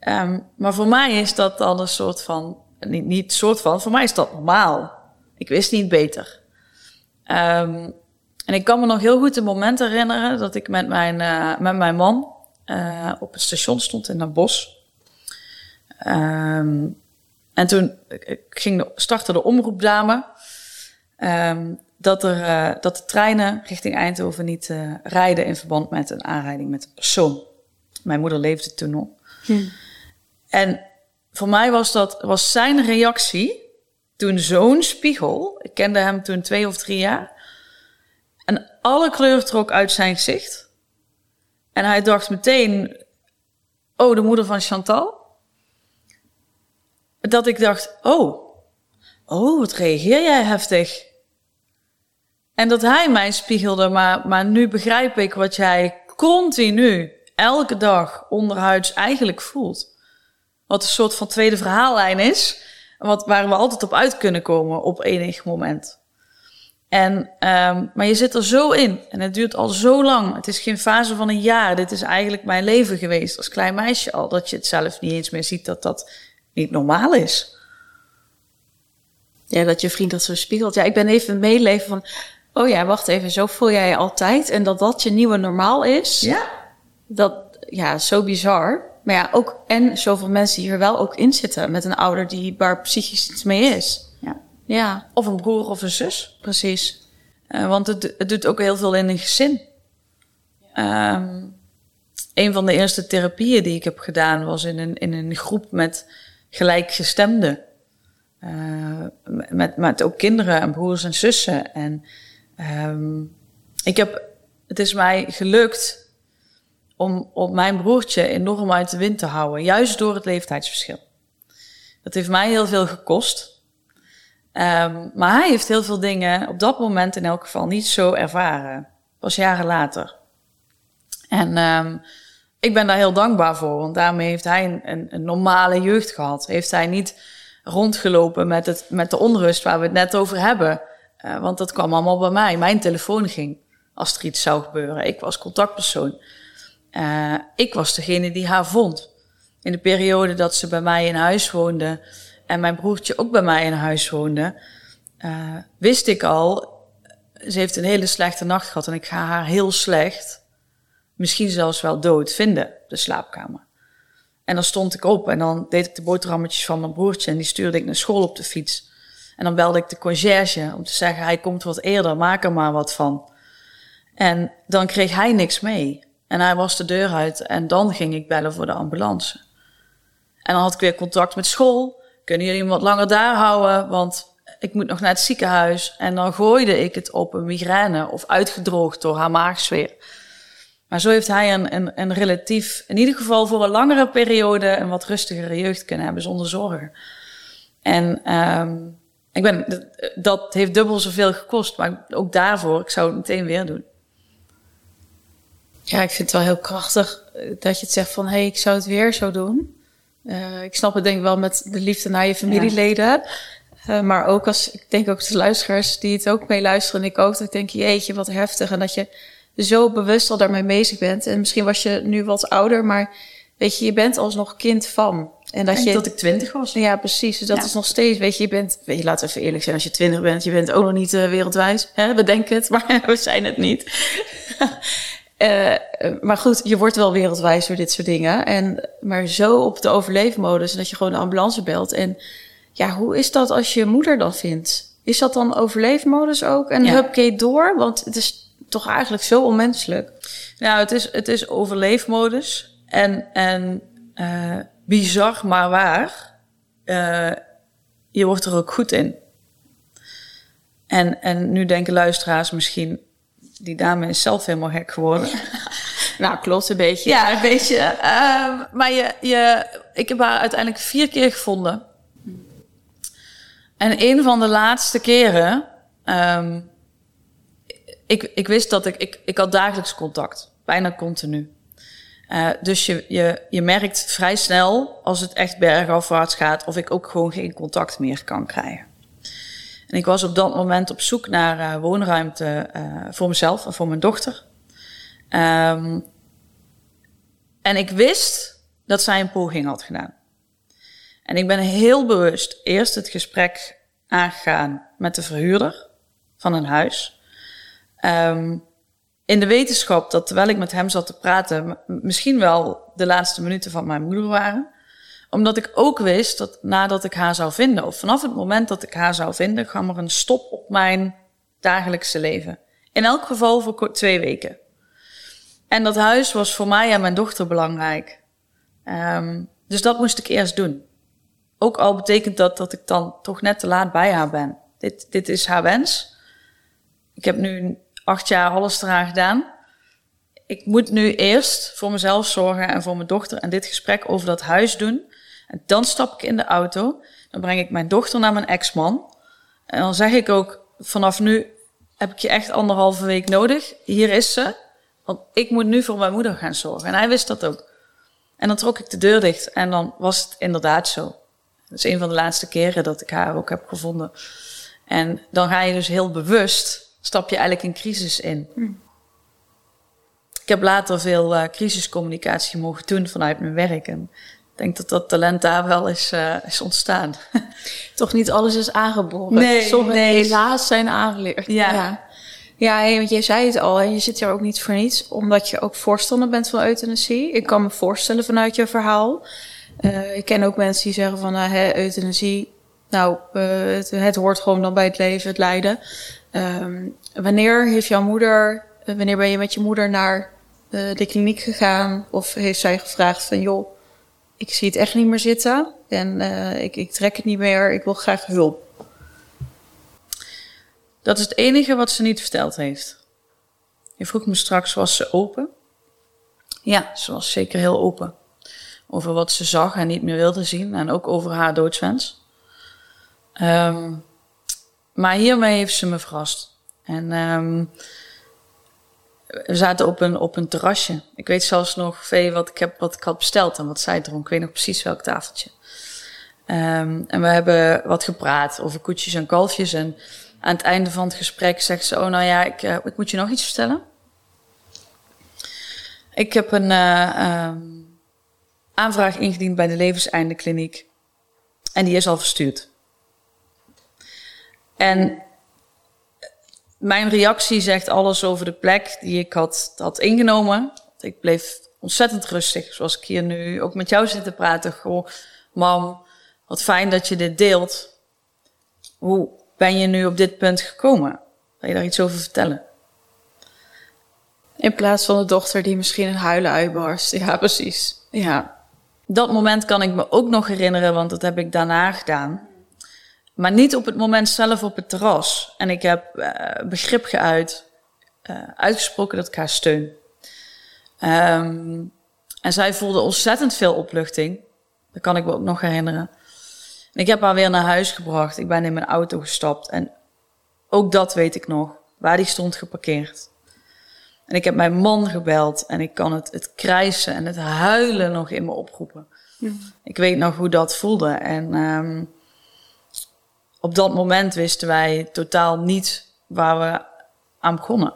Um, maar voor mij is dat dan een soort van, niet, niet soort van, voor mij is dat normaal. Ik wist niet beter. Um, en ik kan me nog heel goed een moment herinneren dat ik met mijn, uh, met mijn man op het station stond in een bos. Um, en toen ging de, startte de omroepdame um, dat, er, uh, dat de treinen richting Eindhoven niet uh, rijden in verband met een aanrijding met persoon. Mijn moeder leefde toen nog. Hm. En voor mij was dat was zijn reactie toen zo'n spiegel, ik kende hem toen twee of drie jaar, en alle kleur trok uit zijn gezicht. En hij dacht meteen, oh, de moeder van Chantal dat ik dacht, oh, oh, wat reageer jij heftig. En dat hij mij spiegelde, maar, maar nu begrijp ik wat jij continu, elke dag onderhuids eigenlijk voelt. Wat een soort van tweede verhaallijn is, wat, waar we altijd op uit kunnen komen op enig moment. En, um, maar je zit er zo in en het duurt al zo lang. Het is geen fase van een jaar. Dit is eigenlijk mijn leven geweest als klein meisje al. Dat je het zelf niet eens meer ziet dat dat niet normaal is. Ja, dat je vriend dat zo spiegelt. Ja, ik ben even meeleven van, oh ja, wacht even, zo voel jij je altijd. En dat dat je nieuwe normaal is. Ja. Dat, ja, zo bizar. Maar ja, ook, en zoveel mensen die er wel ook in zitten met een ouder die waar psychisch iets mee is. Ja. Ja. Of een broer of een zus. Precies. Uh, want het, het doet ook heel veel in een gezin. Um, een van de eerste therapieën die ik heb gedaan was in een, in een groep met gelijkgestemden. Uh, met, met ook kinderen en broers en zussen. En um, ik heb, het is mij gelukt om, om mijn broertje enorm uit de wind te houden. Juist door het leeftijdsverschil. Dat heeft mij heel veel gekost. Um, maar hij heeft heel veel dingen op dat moment in elk geval niet zo ervaren. Pas jaren later. En um, ik ben daar heel dankbaar voor, want daarmee heeft hij een, een, normale jeugd gehad. Heeft hij niet rondgelopen met, het, met de onrust waar we het net over hebben. Uh, want dat kwam allemaal bij mij. Mijn telefoon ging als er iets zou gebeuren. Ik was contactpersoon. uh, ik was degene die haar vond. In de periode dat ze bij mij in huis woonde en mijn broertje ook bij mij in huis woonde, uh, wist ik al, ze heeft een hele slechte nacht gehad en ik ga haar heel slecht, misschien zelfs wel dood vinden, de slaapkamer. En dan stond ik op en dan deed ik de boterhammetjes van mijn broertje en die stuurde ik naar school op de fiets. En dan belde ik de conciërge om te zeggen, hij komt wat eerder, maak er maar wat van. En dan kreeg hij niks mee. En hij was de deur uit en dan ging ik bellen voor de ambulance. En dan had ik weer contact met school. Kunnen jullie hem wat langer daar houden? Want ik moet nog naar het ziekenhuis. En dan gooide ik het op een migraine of uitgedroogd door haar maagzweer. Maar zo heeft hij een, een, een relatief, in ieder geval voor een langere periode, een wat rustigere jeugd kunnen hebben zonder zorgen. En um, ik ben, dat heeft dubbel zoveel gekost, maar ook daarvoor, ik zou het meteen weer doen. Ja, ik vind het wel heel krachtig eh, dat je het zegt van, hé, hey, ik zou het weer zo doen. Uh, ik snap het denk ik wel met de liefde naar je familieleden. Uh, maar ook als, ik denk ook de luisteraars die het ook meeluisteren en ik ook, dat ik denk, jeetje, wat heftig. En dat je zo bewust al daarmee bezig bent. En misschien was je nu wat ouder, maar weet je, je bent alsnog kind van. En dat je, dat ik twintig was. Ja, precies. Dus dat is nog steeds, weet je, je bent, weet je, laten we even eerlijk zijn, als je twintig bent, je bent ook nog niet uh, wereldwijs. Hè? We denken het, maar we zijn het niet. uh, maar goed, je wordt wel wereldwijs door dit soort dingen. En, maar zo op de overleefmodus, dat je gewoon de ambulance belt. En ja, hoe is dat als je moeder dan vindt? Is dat dan overleefmodus ook? En ja. hup, door? Want het is toch eigenlijk zo onmenselijk. Nou, het is, het is overleefmodus. En, en uh, bizar, maar waar. Uh, je wordt er ook goed in. En, en nu denken luisteraars misschien, die dame is zelf helemaal gek geworden. nou, klopt een beetje. Ja, een beetje. Uh, maar je, je, ik heb haar uiteindelijk vier keer gevonden. En een van de laatste keren, um, ik, ik wist dat ik, ik, ik had dagelijks contact, bijna continu. Uh, dus je, je, je merkt vrij snel als het echt bergafwaarts gaat of ik ook gewoon geen contact meer kan krijgen. En ik was op dat moment op zoek naar uh, woonruimte uh, voor mezelf en voor mijn dochter. Um, en ik wist dat zij een poging had gedaan. En ik ben heel bewust eerst het gesprek aangegaan met de verhuurder van een huis. Um, in de wetenschap dat terwijl ik met hem zat te praten, misschien wel de laatste minuten van mijn moeder waren. Omdat ik ook wist dat nadat ik haar zou vinden, of vanaf het moment dat ik haar zou vinden, kwam er een stop op mijn dagelijkse leven. In elk geval voor twee weken. En dat huis was voor mij en mijn dochter belangrijk. Um, dus dat moest ik eerst doen. Ook al betekent dat dat ik dan toch net te laat bij haar ben. Dit, dit is haar wens. Ik heb nu acht jaar alles eraan gedaan. Ik moet nu eerst voor mezelf zorgen en voor mijn dochter en dit gesprek over dat huis doen. En dan stap ik in de auto. Dan breng ik mijn dochter naar mijn ex-man. En dan zeg ik ook, vanaf nu heb ik je echt anderhalve week nodig. Hier is ze. Want ik moet nu voor mijn moeder gaan zorgen. En hij wist dat ook. En dan trok ik de deur dicht en dan was het inderdaad zo. Dat is een van de laatste keren dat ik haar ook heb gevonden. En dan ga je dus heel bewust stap je eigenlijk een crisis in. Hm. Ik heb later veel uh, crisiscommunicatie mogen doen vanuit mijn werk. En ik denk dat dat talent daar wel is, uh, is ontstaan. Toch niet alles is aangeboren. Nee, Sommige helaas zijn aangeleerd. Ja. ja. Ja, want je zei het al, en je zit hier ook niet voor niets, omdat je ook voorstander bent van euthanasie. Ik kan me voorstellen vanuit je verhaal. Uh, ik ken ook mensen die zeggen van uh, euthanasie, nou, het, het, hoort gewoon dan bij het leven, het lijden. Um, wanneer heeft jouw moeder, eh, wanneer ben je met je moeder naar uh, de kliniek gegaan? Of heeft zij gevraagd van, joh, ik zie het echt niet meer zitten en uh, ik, ik trek het niet meer, ik wil graag hulp? Dat is het enige wat ze niet verteld heeft. Je vroeg me straks, was ze open? Ja, ze was zeker heel open. Over wat ze zag en niet meer wilde zien. En ook over haar doodswens. Um, maar hiermee heeft ze me verrast. En um, we zaten op een, op een terrasje. Ik weet zelfs nog veel wat ik, heb, wat ik had besteld en wat zij dronk. Ik weet nog precies welk tafeltje. Um, en we hebben wat gepraat over koetjes en kalfjes. En aan het einde van het gesprek zegt ze: Oh, nou ja, ik, uh, ik moet je nog iets vertellen. Ik heb een uh, aanvraag ingediend bij de Levenseindekliniek. En die is al verstuurd. En mijn reactie zegt alles over de plek die ik had, had ingenomen. Ik bleef ontzettend rustig, zoals ik hier nu ook met jou zit te praten. Goh, mam, wat fijn dat je dit deelt. Hoe ben je nu op dit punt gekomen? Wil je daar iets over vertellen? In plaats van de dochter die misschien een huilen uitbarst. Ja, precies. Ja. Dat moment kan ik me ook nog herinneren, want dat heb ik daarna gedaan. Maar niet op het moment zelf op het terras. En ik heb uh, begrip geuit, uh, uitgesproken dat ik haar steun. Um, en zij voelde ontzettend veel opluchting. Dat kan ik me ook nog herinneren. En ik heb haar weer naar huis gebracht. Ik ben in mijn auto gestapt. En ook dat weet ik nog. Waar die stond geparkeerd. En ik heb mijn man gebeld. En ik kan het, het krijsen en het huilen nog in me oproepen. Ik weet nog hoe dat voelde. En um, op dat moment wisten wij totaal niet waar we aan begonnen.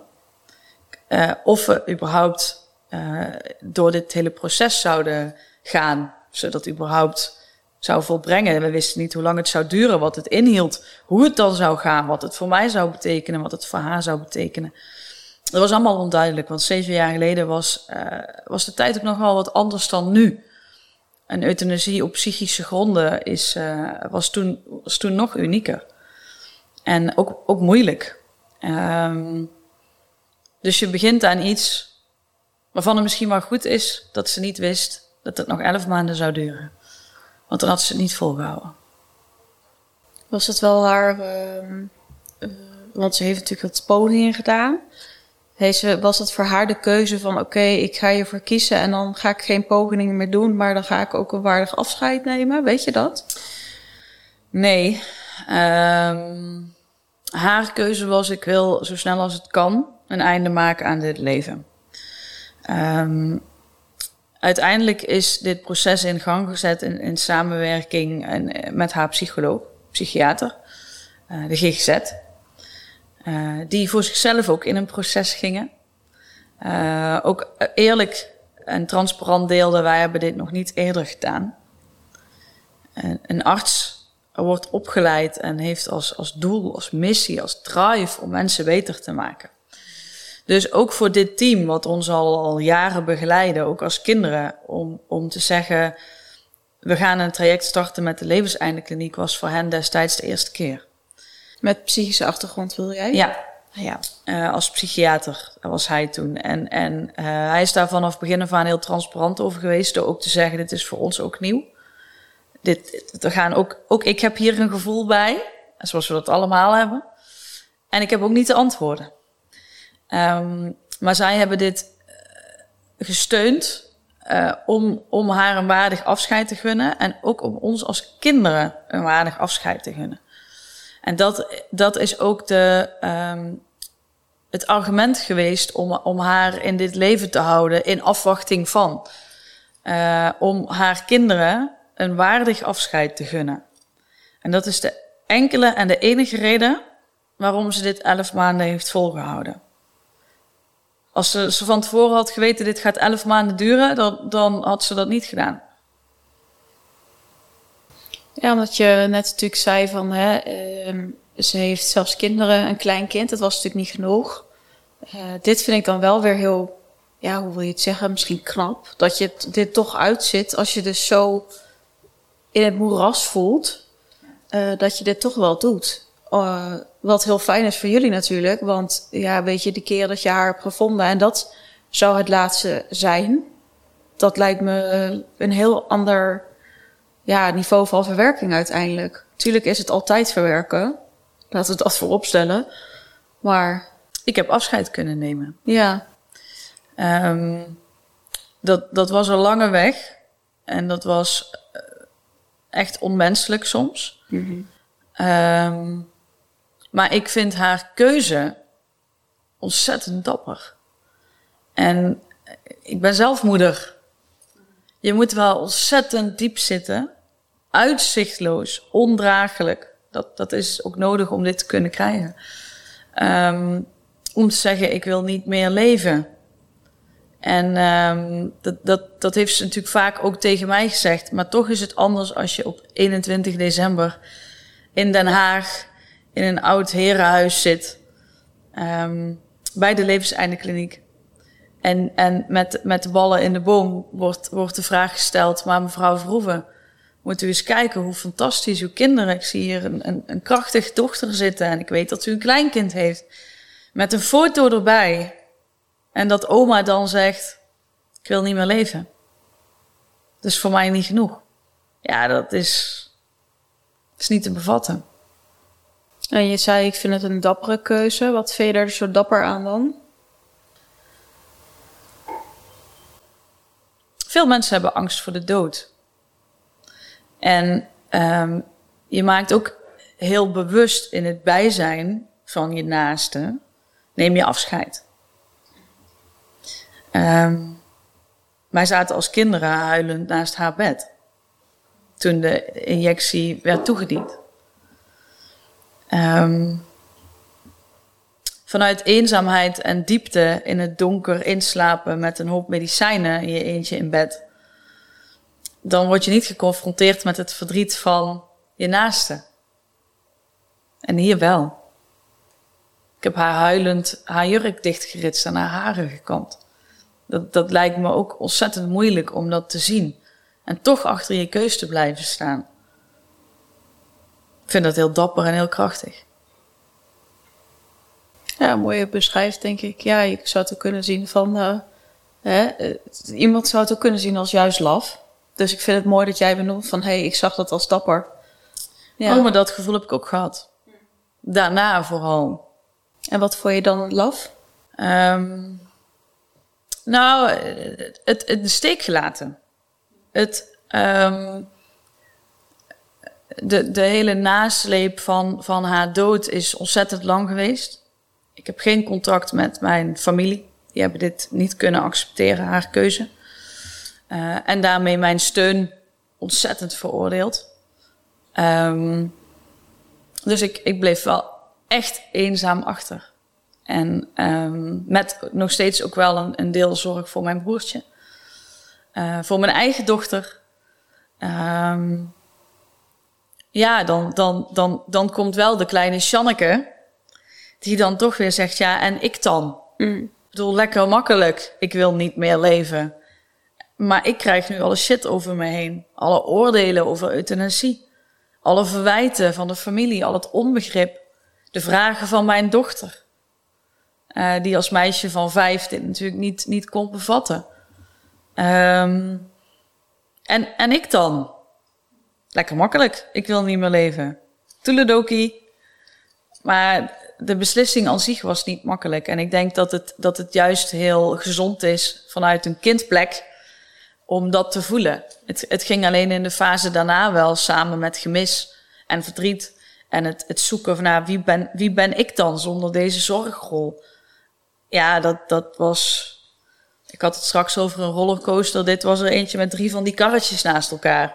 Uh, of we überhaupt uh, door dit hele proces zouden gaan, zodat überhaupt zou volbrengen. We wisten niet hoe lang het zou duren, wat het inhield, hoe het dan zou gaan, wat het voor mij zou betekenen, wat het voor haar zou betekenen. Dat was allemaal onduidelijk, want zeven jaar geleden was, uh, was de tijd ook nog wel wat anders dan nu. En euthanasie op psychische gronden is, uh, was, toen, was toen nog unieker. En ook, ook moeilijk. Um, dus je begint aan iets waarvan het misschien wel goed is dat ze niet wist dat het nog elf maanden zou duren. Want dan had ze het niet volgehouden. Was het wel haar. Uh, uh, want ze heeft natuurlijk het podium gedaan. Was het voor haar de keuze van: oké, ik ga hiervoor kiezen en dan ga ik geen pogingen meer doen, maar dan ga ik ook een waardig afscheid nemen? Weet je dat? Nee. Um, haar keuze was: ik wil zo snel als het kan een einde maken aan dit leven. Um, uiteindelijk is dit proces in gang gezet in, in samenwerking en, eh, met haar psycholoog, psychiater, uh, de GGZ. Uh, die voor zichzelf ook in een proces gingen. Uh, ook eerlijk en transparant deelden, wij hebben dit nog niet eerder gedaan. een arts wordt opgeleid en heeft als, als doel, als missie, als drive om mensen beter te maken. Dus ook voor dit team, wat ons al, al jaren begeleiden, ook als kinderen, om, om te zeggen: we gaan een traject starten met de levenseindekliniek, was voor hen destijds de eerste keer. Met psychische achtergrond wil jij? Ja, ja. Uh, als psychiater was hij toen. En, en uh, hij is daar vanaf begin af aan heel transparant over geweest, door ook te zeggen: dit is voor ons ook nieuw. Dit, we gaan ook, ook ik heb hier een gevoel bij, zoals we dat allemaal hebben. En ik heb ook niet de antwoorden. Um, maar zij hebben dit uh, gesteund uh, om, om haar een waardig afscheid te gunnen. En ook om ons als kinderen een waardig afscheid te gunnen. En dat, dat is ook de, um, het argument geweest om, om haar in dit leven te houden in afwachting van. Uh, om haar kinderen een waardig afscheid te gunnen. En dat is de enkele en de enige reden waarom ze dit elf maanden heeft volgehouden. Als ze, ze van tevoren had geweten, dit gaat elf maanden duren, dan, dan had ze dat niet gedaan. Ja, omdat je net natuurlijk zei van, hè, uh, ze heeft zelfs kinderen, een klein kind, dat was natuurlijk niet genoeg. Uh, dit vind ik dan wel weer heel, ja, hoe wil je het zeggen, misschien knap. Dat je dit toch uitzit als je dus zo in het moeras voelt, uh, dat je dit toch wel doet. Uh, wat heel fijn is voor jullie natuurlijk. Want ja, weet je, de keer dat je haar hebt gevonden en dat zou het laatste zijn. Dat lijkt me een heel ander ja, niveau van verwerking uiteindelijk. Tuurlijk is het altijd verwerken. Laten we dat voorop stellen. Maar. Ik heb afscheid kunnen nemen. Ja. Um, dat, dat was een lange weg. En dat was eh, echt onmenselijk soms. Mm -hmm. um, maar ik vind haar keuze ontzettend dapper. En ik ben zelf moeder. Je moet wel ontzettend diep zitten, uitzichtloos, ondraaglijk. Dat, dat is ook nodig om dit te kunnen krijgen. Um, om te zeggen, ik wil niet meer leven. En ehm, dat, dat, dat heeft ze natuurlijk vaak ook tegen mij gezegd. Maar toch is het anders als je op 21 december in Den Haag in een oud herenhuis zit. ehm, bij de levenseindekliniek. En, en met, met de ballen in de boom wordt, wordt de vraag gesteld: Maar mevrouw Verhoeven, moet u eens kijken hoe fantastisch uw kinderen. Ik zie hier een, een, een krachtige dochter zitten en ik weet dat u een kleinkind heeft. Met een foto erbij. En dat oma dan zegt: Ik wil niet meer leven. Dat is voor mij niet genoeg. Ja, dat is, is niet te bevatten. En je zei, ik vind het een dappere keuze. Wat vind je er zo dapper aan dan? Veel mensen hebben angst voor de dood. En um, je maakt ook heel bewust in het bijzijn van je naaste, neem je afscheid. Um, wij zaten als kinderen huilend naast haar bed. Toen de injectie werd toegediend. Um, vanuit eenzaamheid en diepte in het donker inslapen met een hoop medicijnen in je eentje in bed. Dan word je niet geconfronteerd met het verdriet van je naaste. En hier wel. Ik heb haar huilend haar jurk dichtgeritst en haar haren gekamd. Dat, dat lijkt me ook ontzettend moeilijk om dat te zien. En toch achter je keus te blijven staan. Ik vind dat heel dapper en heel krachtig. Ja, mooi beschrijft, denk ik. Ja, je zou het ook kunnen zien van... Uh, hè, iemand zou het ook kunnen zien als juist laf. Dus ik vind het mooi dat jij benoemt van... hé, hey, ik zag dat als dapper. Ja. Oh, maar dat gevoel heb ik ook gehad. Daarna vooral. En wat vond je dan laf? Um, nou, het, het, de steek gelaten. Het... Um, de, de hele nasleep van, van haar dood is ontzettend lang geweest. Ik heb geen contact met mijn familie. Die hebben dit niet kunnen accepteren, haar keuze. Uh, en daarmee mijn steun ontzettend veroordeeld. Um, dus ik, ik bleef wel echt eenzaam achter. En um, met nog steeds ook wel een, een deel zorg voor mijn broertje. Uh, voor mijn eigen dochter. Um, ja, dan, dan, dan, dan komt wel de kleine Sjanneke, die dan toch weer zegt, ja, en ik dan? Mm. Ik bedoel, lekker makkelijk, ik wil niet meer leven. Maar ik krijg nu alle shit over me heen. Alle oordelen over euthanasie. Alle verwijten van de familie, al het onbegrip. De vragen van mijn dochter. Uh, die als meisje van vijf dit natuurlijk niet, niet kon bevatten. Um, en, en ik dan? lekker makkelijk. Ik wil niet meer leven. Toeledoki. Maar de beslissing aan zich was niet makkelijk. En ik denk dat het, dat het juist heel gezond is vanuit een kindplek om dat te voelen. Het, het ging alleen in de fase daarna wel samen met gemis en verdriet. En het, het zoeken van nou, wie, ben, wie ben ik dan zonder deze zorgrol? Ja, dat, dat was. Ik had het straks over een rollercoaster. Dit was er eentje met drie van die karretjes naast elkaar.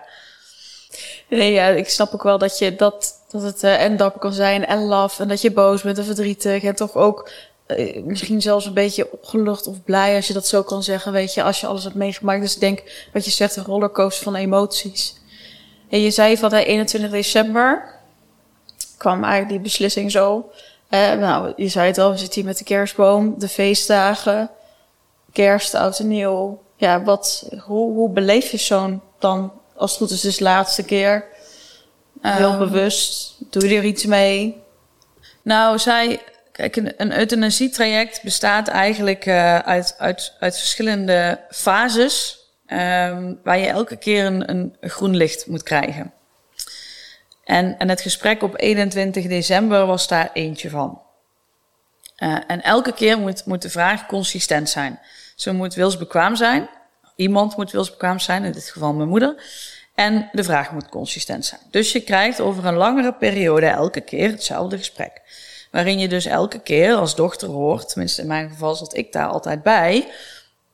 Nee, ja, ik snap ook wel dat je dat, dat het uh, en dapper kan zijn en laf. En dat je boos bent en verdrietig. En toch ook uh, misschien zelfs een beetje opgelucht of blij als je dat zo kan zeggen. Weet je, als je alles hebt meegemaakt. Dus ik denk wat je zegt, een rollercoaster van emoties. En je zei van uh, 21 december kwam eigenlijk die beslissing zo. Uh, nou, je zei het al, we zitten hier met de kerstboom, de feestdagen, kerst, oud en nieuw. Ja, wat, hoe, hoe beleef je zo'n dan als het goed is, dus de laatste keer. Heel um, bewust. Doe je er iets mee? Nou, zij. Kijk, een, euthanasietraject bestaat eigenlijk uh, uit, uit, uit verschillende fases. Um, waar je elke keer een, een groen licht moet krijgen. En, en het gesprek op 21 december was daar eentje van. Uh, en elke keer moet, moet de vraag consistent zijn. Ze moet wilsbekwaam zijn. Iemand moet wilsbekwaam zijn, in dit geval mijn moeder. En de vraag moet consistent zijn. Dus je krijgt over een langere periode elke keer hetzelfde gesprek. Waarin je dus elke keer als dochter hoort, tenminste in mijn geval zat ik daar altijd bij.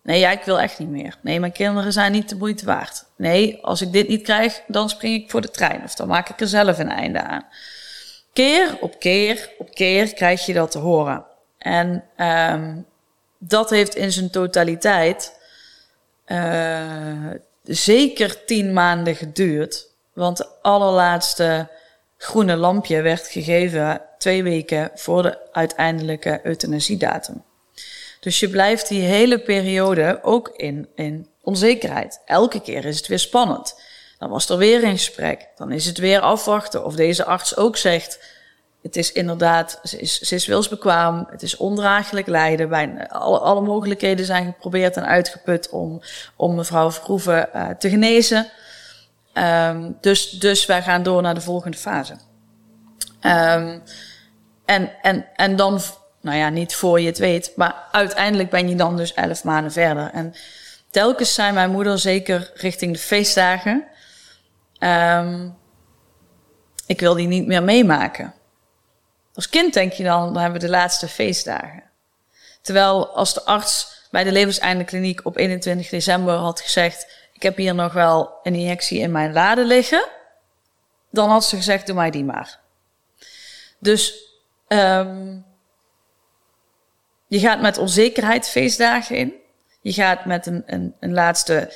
Nee, ja, ik wil echt niet meer. Nee, mijn kinderen zijn niet de moeite waard. Nee, als ik dit niet krijg, dan spring ik voor de trein. Of dan maak ik er zelf een einde aan. Keer op keer op keer krijg je dat te horen. En um, dat heeft in zijn totaliteit uh, zeker tien maanden geduurd. Want het allerlaatste groene lampje werd gegeven twee weken voor de uiteindelijke euthanasiedatum. Dus je blijft die hele periode ook in, in onzekerheid. Elke keer is het weer spannend. Dan was er weer een gesprek. Dan is het weer afwachten of deze arts ook zegt: het is inderdaad, ze is, is wilsbekwaam, het is ondraaglijk lijden. Bijna alle, mogelijkheden zijn geprobeerd en uitgeput om, om mevrouw Verhoeven uh, te genezen. Um, dus, dus wij gaan door naar de volgende fase. Um, en, en, en dan, nou ja, niet voor je het weet, maar uiteindelijk ben je dan dus elf maanden verder. En telkens zei mijn moeder, zeker richting de feestdagen, um, ik wil die niet meer meemaken. Als kind denk je dan, dan hebben we de laatste feestdagen. Terwijl als de arts bij de levenseindekliniek op 21 december had gezegd: Ik heb hier nog wel een injectie in mijn lade liggen, dan had ze gezegd: Doe mij die maar. Dus um, je gaat met onzekerheid feestdagen in. Je gaat met een, een, een laatste,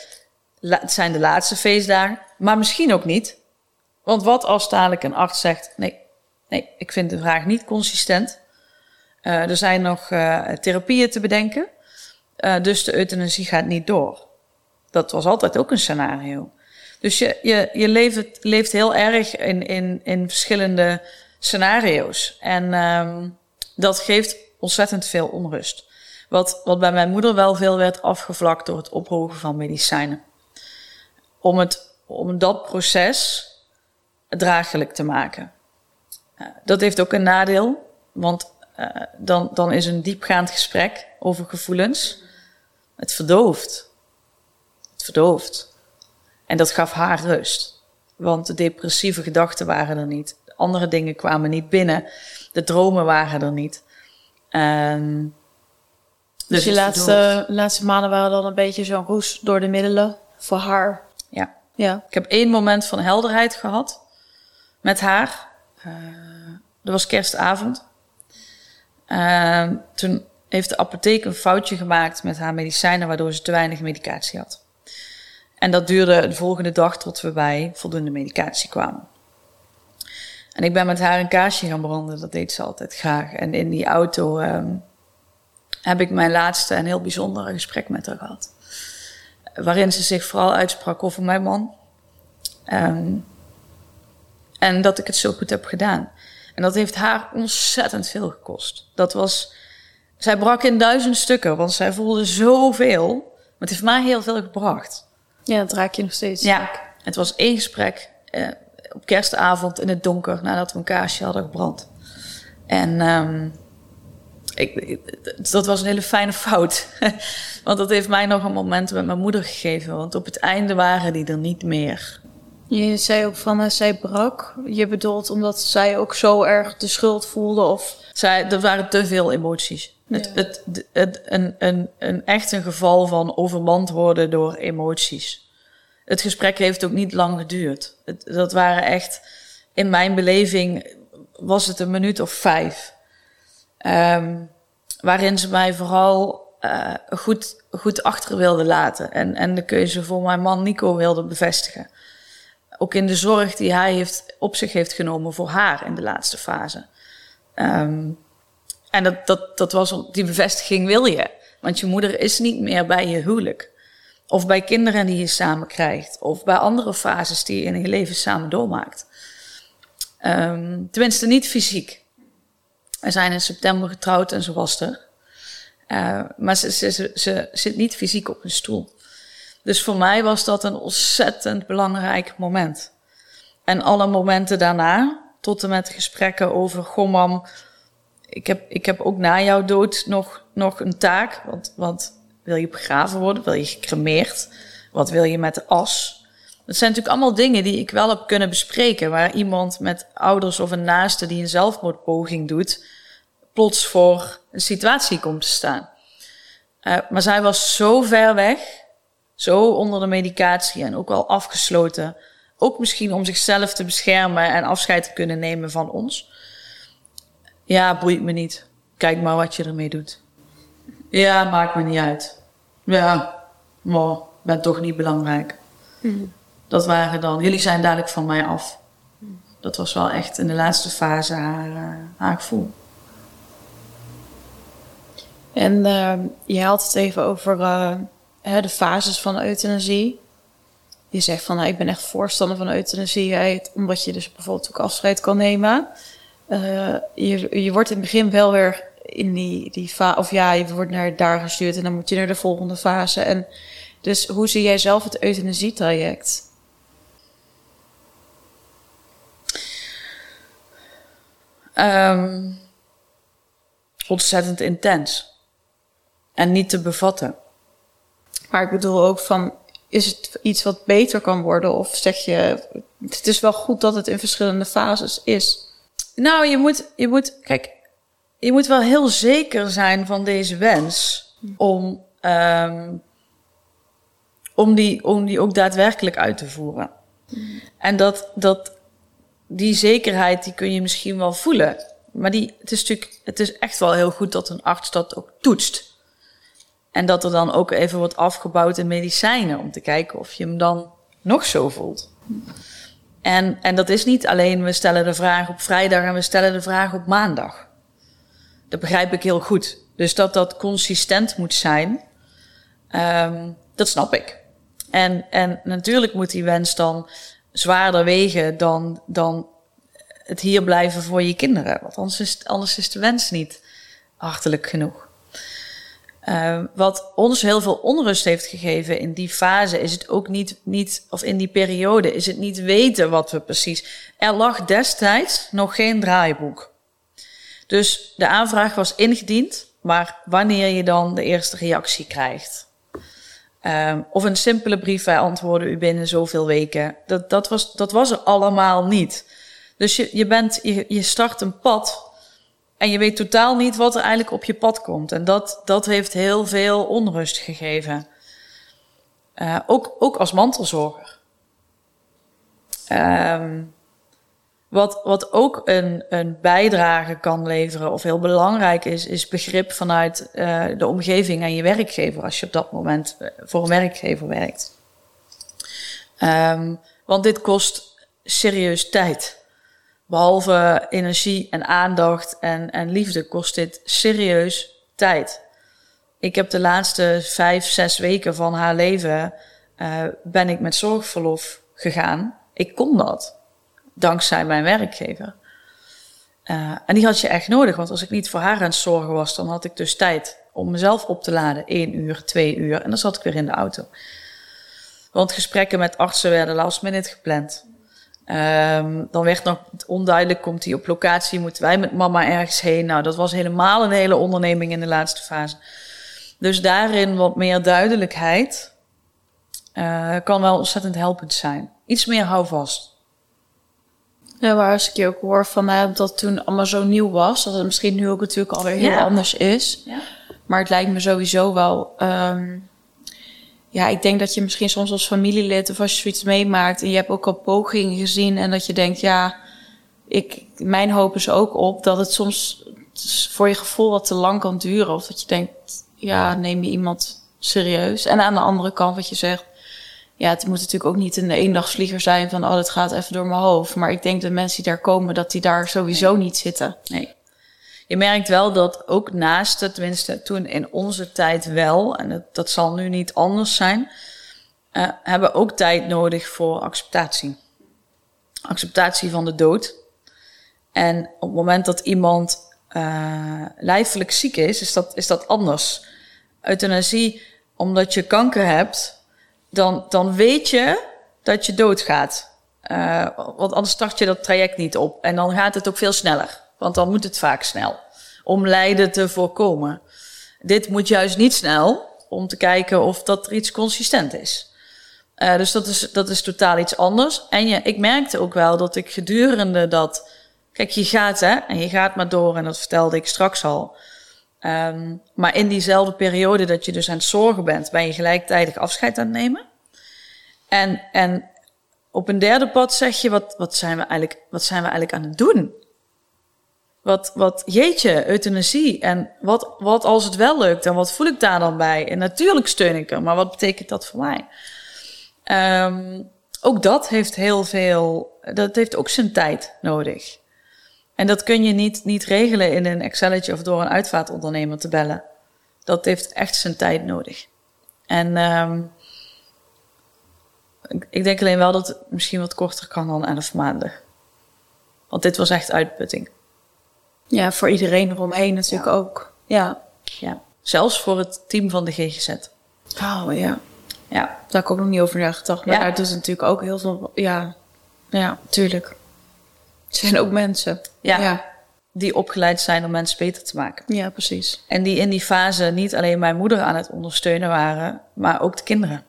het zijn de laatste feestdagen, maar misschien ook niet. Want wat als dadelijk een arts zegt: Nee, Nee, ik vind de vraag niet consistent. Uh, er zijn nog uh, therapieën te bedenken. Uh, dus de euthanasie gaat niet door. Dat was altijd ook een scenario. Dus je, je, je leeft, leeft heel erg in, in, in verschillende scenario's. En um, dat geeft ontzettend veel onrust. Wat, wat bij mijn moeder wel veel werd afgevlakt door het ophogen van medicijnen. Om, het, om dat proces draaglijk te maken. Eh, dat heeft ook een nadeel, want uh, dan, dan is een diepgaand gesprek over gevoelens. Het verdooft. Het verdooft. En dat gaf haar rust. Want de depressieve gedachten waren er niet. Andere dingen kwamen niet binnen. De dromen waren er niet. Um, dus, dus je laatste, laatste maanden waren dan een beetje zo'n roes door de middelen voor haar. Ja. ja. Ik heb één moment van helderheid gehad met haar. Uh, dat was kerstavond. Uh, toen heeft de apotheek een foutje gemaakt met haar medicijnen, waardoor ze te weinig medicatie had. En dat duurde de volgende dag tot we bij voldoende medicatie kwamen. En ik ben met haar een kaarsje gaan branden, dat deed ze altijd graag. En in die auto um, heb ik mijn laatste en heel bijzondere gesprek met haar gehad. Waarin ze zich vooral uitsprak over mijn man. Um, en dat ik het zo goed heb gedaan. En dat heeft haar ontzettend veel gekost. Dat was. Zij brak in duizend stukken, want zij voelde zoveel. Maar het heeft mij heel veel gebracht. Ja, dat raak je nog steeds. Ja, het was één gesprek eh, op kerstavond in het donker nadat we een kaarsje hadden gebrand. En um, ik, dat was een hele fijne fout. want dat heeft mij nog een moment met mijn moeder gegeven. Want op het einde waren die er niet meer. Je zei ook van uh, zij brak. Je bedoelt omdat zij ook zo erg de schuld voelde of... Zij, er waren te veel emoties. Ja. Het, het, het, een, een, een echt een geval van overmand worden door emoties. Het gesprek heeft ook niet lang geduurd. Het, dat waren echt, in mijn beleving was het een minuut of vijf. Um, waarin ze mij vooral uh, goed, goed achter wilde laten. En, en de keuze voor mijn man Nico wilde bevestigen. Ook in de zorg die hij heeft, op zich heeft genomen voor haar in de laatste fase. Um, en dat, dat, dat was, die bevestiging wil je. Want je moeder is niet meer bij je huwelijk. Of bij kinderen die je samen krijgt. Of bij andere fases die je in je leven samen doormaakt. Um, tenminste, niet fysiek. We zijn in september getrouwd en ze was er. Uh, maar ze, ze, ze, zit niet fysiek op een stoel. Dus voor mij was dat een ontzettend belangrijk moment. En alle momenten daarna, tot en met gesprekken over, goh mam, ik heb, ik heb ook na jouw dood nog, nog een taak. Want, want wil je begraven worden? Wil je gecremeerd? Wat wil je met de as? Dat zijn natuurlijk allemaal dingen die ik wel heb kunnen bespreken. Waar iemand met ouders of een naaste die een zelfmoordpoging doet, plots voor een situatie komt te staan. Uh, maar zij was zo ver weg zo onder de medicatie en ook wel afgesloten. Ook misschien om zichzelf te beschermen en afscheid te kunnen nemen van ons. Ja, boeit me niet. Kijk maar wat je ermee doet. Ja, maakt me niet uit. Ja, maar ben toch niet belangrijk. Dat waren dan, jullie zijn dadelijk van mij af. Dat was wel echt in de laatste fase haar, uh, haar gevoel. En uh, je had het even over uh, de fases van euthanasie. Je zegt van, nou, ik ben echt voorstander van euthanasie, omdat je dus bijvoorbeeld ook afscheid kan nemen. Uh, je, je wordt in het begin wel weer in die, die fase, of ja, je wordt naar daar gestuurd en dan moet je naar de volgende fase. En dus hoe zie jij zelf het euthanasietraject? Um, ontzettend intens. En niet te bevatten. Maar ik bedoel ook van, is het iets wat beter kan worden? Of zeg je, het is wel goed dat het in verschillende fases is? Nou, je moet, je moet, kijk, je moet wel heel zeker zijn van deze wens om, um, om, die, om die ook daadwerkelijk uit te voeren. En dat, dat, die zekerheid, die kun je misschien wel voelen. Maar die, het, is natuurlijk, het is echt wel heel goed dat een arts dat ook toetst. En dat er dan ook even wordt afgebouwd in medicijnen om te kijken of je hem dan nog zo voelt. En, en dat is niet alleen we stellen de vraag op vrijdag en we stellen de vraag op maandag. Dat begrijp ik heel goed. Dus dat dat consistent moet zijn, um, dat snap ik. En, en natuurlijk moet die wens dan zwaarder wegen dan, dan het hier blijven voor je kinderen. Want anders is, anders is de wens niet hartelijk genoeg. Uh, wat ons heel veel onrust heeft gegeven in die fase, is het ook niet, niet, of in die periode, is het niet weten wat we precies. Er lag destijds nog geen draaiboek. Dus de aanvraag was ingediend, maar wanneer je dan de eerste reactie krijgt. Uh, of een simpele brief, wij antwoorden u binnen zoveel weken. Dat, dat, was, dat was er allemaal niet. Dus je, je, bent, je, je start een pad en je weet totaal niet wat er eigenlijk op je pad komt. En dat, dat heeft heel veel onrust gegeven. Uh, ook, ook als mantelzorger. Um, wat, wat ook een, een bijdrage kan leveren, of heel belangrijk is, is begrip vanuit uh, de omgeving en je werkgever, als je op dat moment eh, voor een werkgever werkt. Um, want dit kost serieus tijd. Behalve energie en aandacht en, en liefde kost dit serieus tijd. Ik heb de laatste vijf, zes weken van haar leven uh, ben ik met zorgverlof gegaan. Ik kon dat, dankzij mijn werkgever. Uh, en die had je echt nodig, want als ik niet voor haar aan het zorgen was, dan had ik dus tijd om mezelf op te laden. één uur, twee uur en dan zat ik weer in de auto. Want gesprekken met artsen werden last minute gepland. Um, dan werd nog onduidelijk, komt hij op locatie, moeten wij met mama ergens heen? Nou, dat was helemaal een hele onderneming in de laatste fase. Dus daarin wat meer duidelijkheid uh, kan wel ontzettend helpend zijn. Iets meer houvast. Ja, maar als ik je ook hoor van dat het toen allemaal zo nieuw was, dat het misschien nu ook natuurlijk alweer heel ja. anders is. Ja. Maar het lijkt me sowieso wel um, ja, ik denk dat je misschien soms als familielid of als je zoiets meemaakt en je hebt ook al pogingen gezien en dat je denkt, ja, ik, mijn hoop is ook op dat het soms voor je gevoel wat te lang kan duren. Of dat je denkt, ja, neem je iemand serieus. En aan de andere kant wat je zegt, ja, het moet natuurlijk ook niet een eendagsvlieger zijn van, oh, het gaat even door mijn hoofd. Maar ik denk dat mensen die daar komen, dat die daar sowieso nee. niet zitten. Nee je merkt wel dat ook naast het, tenminste toen in onze tijd wel, en dat, zal nu niet anders zijn, uh, hebben ook tijd nodig voor acceptatie. Acceptatie van de dood. En op het moment dat iemand uh, lijfelijk ziek is, is dat, is dat anders. Euthanasie, omdat je kanker hebt, dan, dan weet je dat je doodgaat. Uh, want anders start je dat traject niet op. En dan gaat het ook veel sneller. Want dan moet het vaak snel om lijden te voorkomen. Dit moet juist niet snel om te kijken of dat er iets consistent is. Uh, dus dat is, dat is totaal iets anders. En je, ik merkte ook wel dat ik gedurende dat. Kijk, je gaat hè, en je gaat maar door, en dat vertelde ik straks al. Um, maar in diezelfde periode dat je dus aan het zorgen bent, ben je gelijktijdig afscheid aan het nemen. En, en op een derde pad zeg je: wat, wat, zijn we eigenlijk, wat zijn we eigenlijk aan het doen? Wat, wat jeetje, euthanasie. En wat, wat als het wel lukt en wat voel ik daar dan bij? En natuurlijk steun ik hem, maar wat betekent dat voor mij? Ehm, ook dat heeft heel veel, dat heeft ook zijn tijd nodig. En dat kun je niet, niet regelen in een Excelletje of door een uitvaartondernemer te bellen. Dat heeft echt zijn tijd nodig. En um, ik, ik, denk alleen wel dat het misschien wat korter kan dan 11 maanden. Want dit was echt uitputting. Ja, voor iedereen eromheen natuurlijk ook. Ja. ja. Zelfs voor het team van de GGZ. Oh ja. Ja. Daar heb ik ook nog niet over nagedacht. Maar ja. daar doet natuurlijk ook heel veel... Ja, ja, tuurlijk. Het zijn ook mensen. Ja. ja. Die opgeleid zijn om mensen beter te maken. Ja, precies. En die in die fase niet alleen mijn moeder aan het ondersteunen waren, maar ook de kinderen.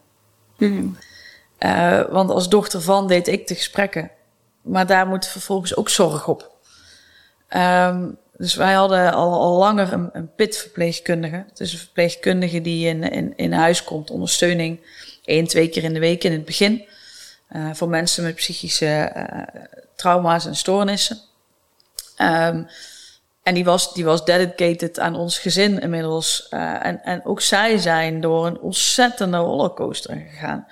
Mm. Uh, want als dochter van deed ik de gesprekken. Maar daar moet vervolgens ook zorg op. Um, dus wij hadden al, langer een, een PIT-verpleegkundige. Het is een verpleegkundige die in, in, huis komt, ondersteuning. één, twee keer in de week in het begin. Uh, voor mensen met psychische uh, trauma's en stoornissen. Um, en die was, die was dedicated aan ons gezin inmiddels. Uh, en, en ook zij zijn door een ontzettende rollercoaster gegaan.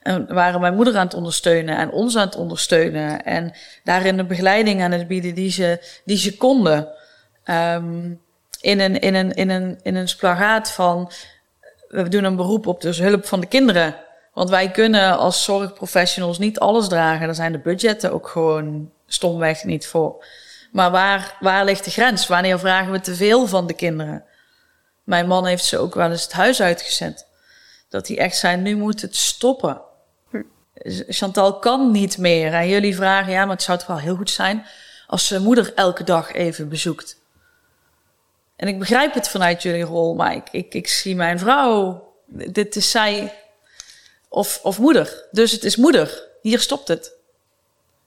En waren mijn moeder aan het ondersteunen en ons aan het ondersteunen. En daarin de begeleiding aan het bieden die ze, die ze konden. Um, in, een, in, een, in, een, in een splagaat van, we doen een beroep op dus hulp van de kinderen. Want wij kunnen als zorgprofessionals niet alles dragen. Daar zijn de budgetten ook gewoon stomweg niet voor. Maar waar, waar ligt de grens? Wanneer vragen we te veel van de kinderen? Mijn man heeft ze ook wel eens het huis uitgezet. Dat hij echt zei, nu moet het stoppen. Chantal kan niet meer. En jullie vragen, ja, maar het zou toch wel heel goed zijn als ze moeder elke dag even bezoekt. En ik begrijp het vanuit jullie rol, maar ik, ik, ik zie mijn vrouw. Dit is zij of, of moeder. Dus het is moeder. Hier stopt het.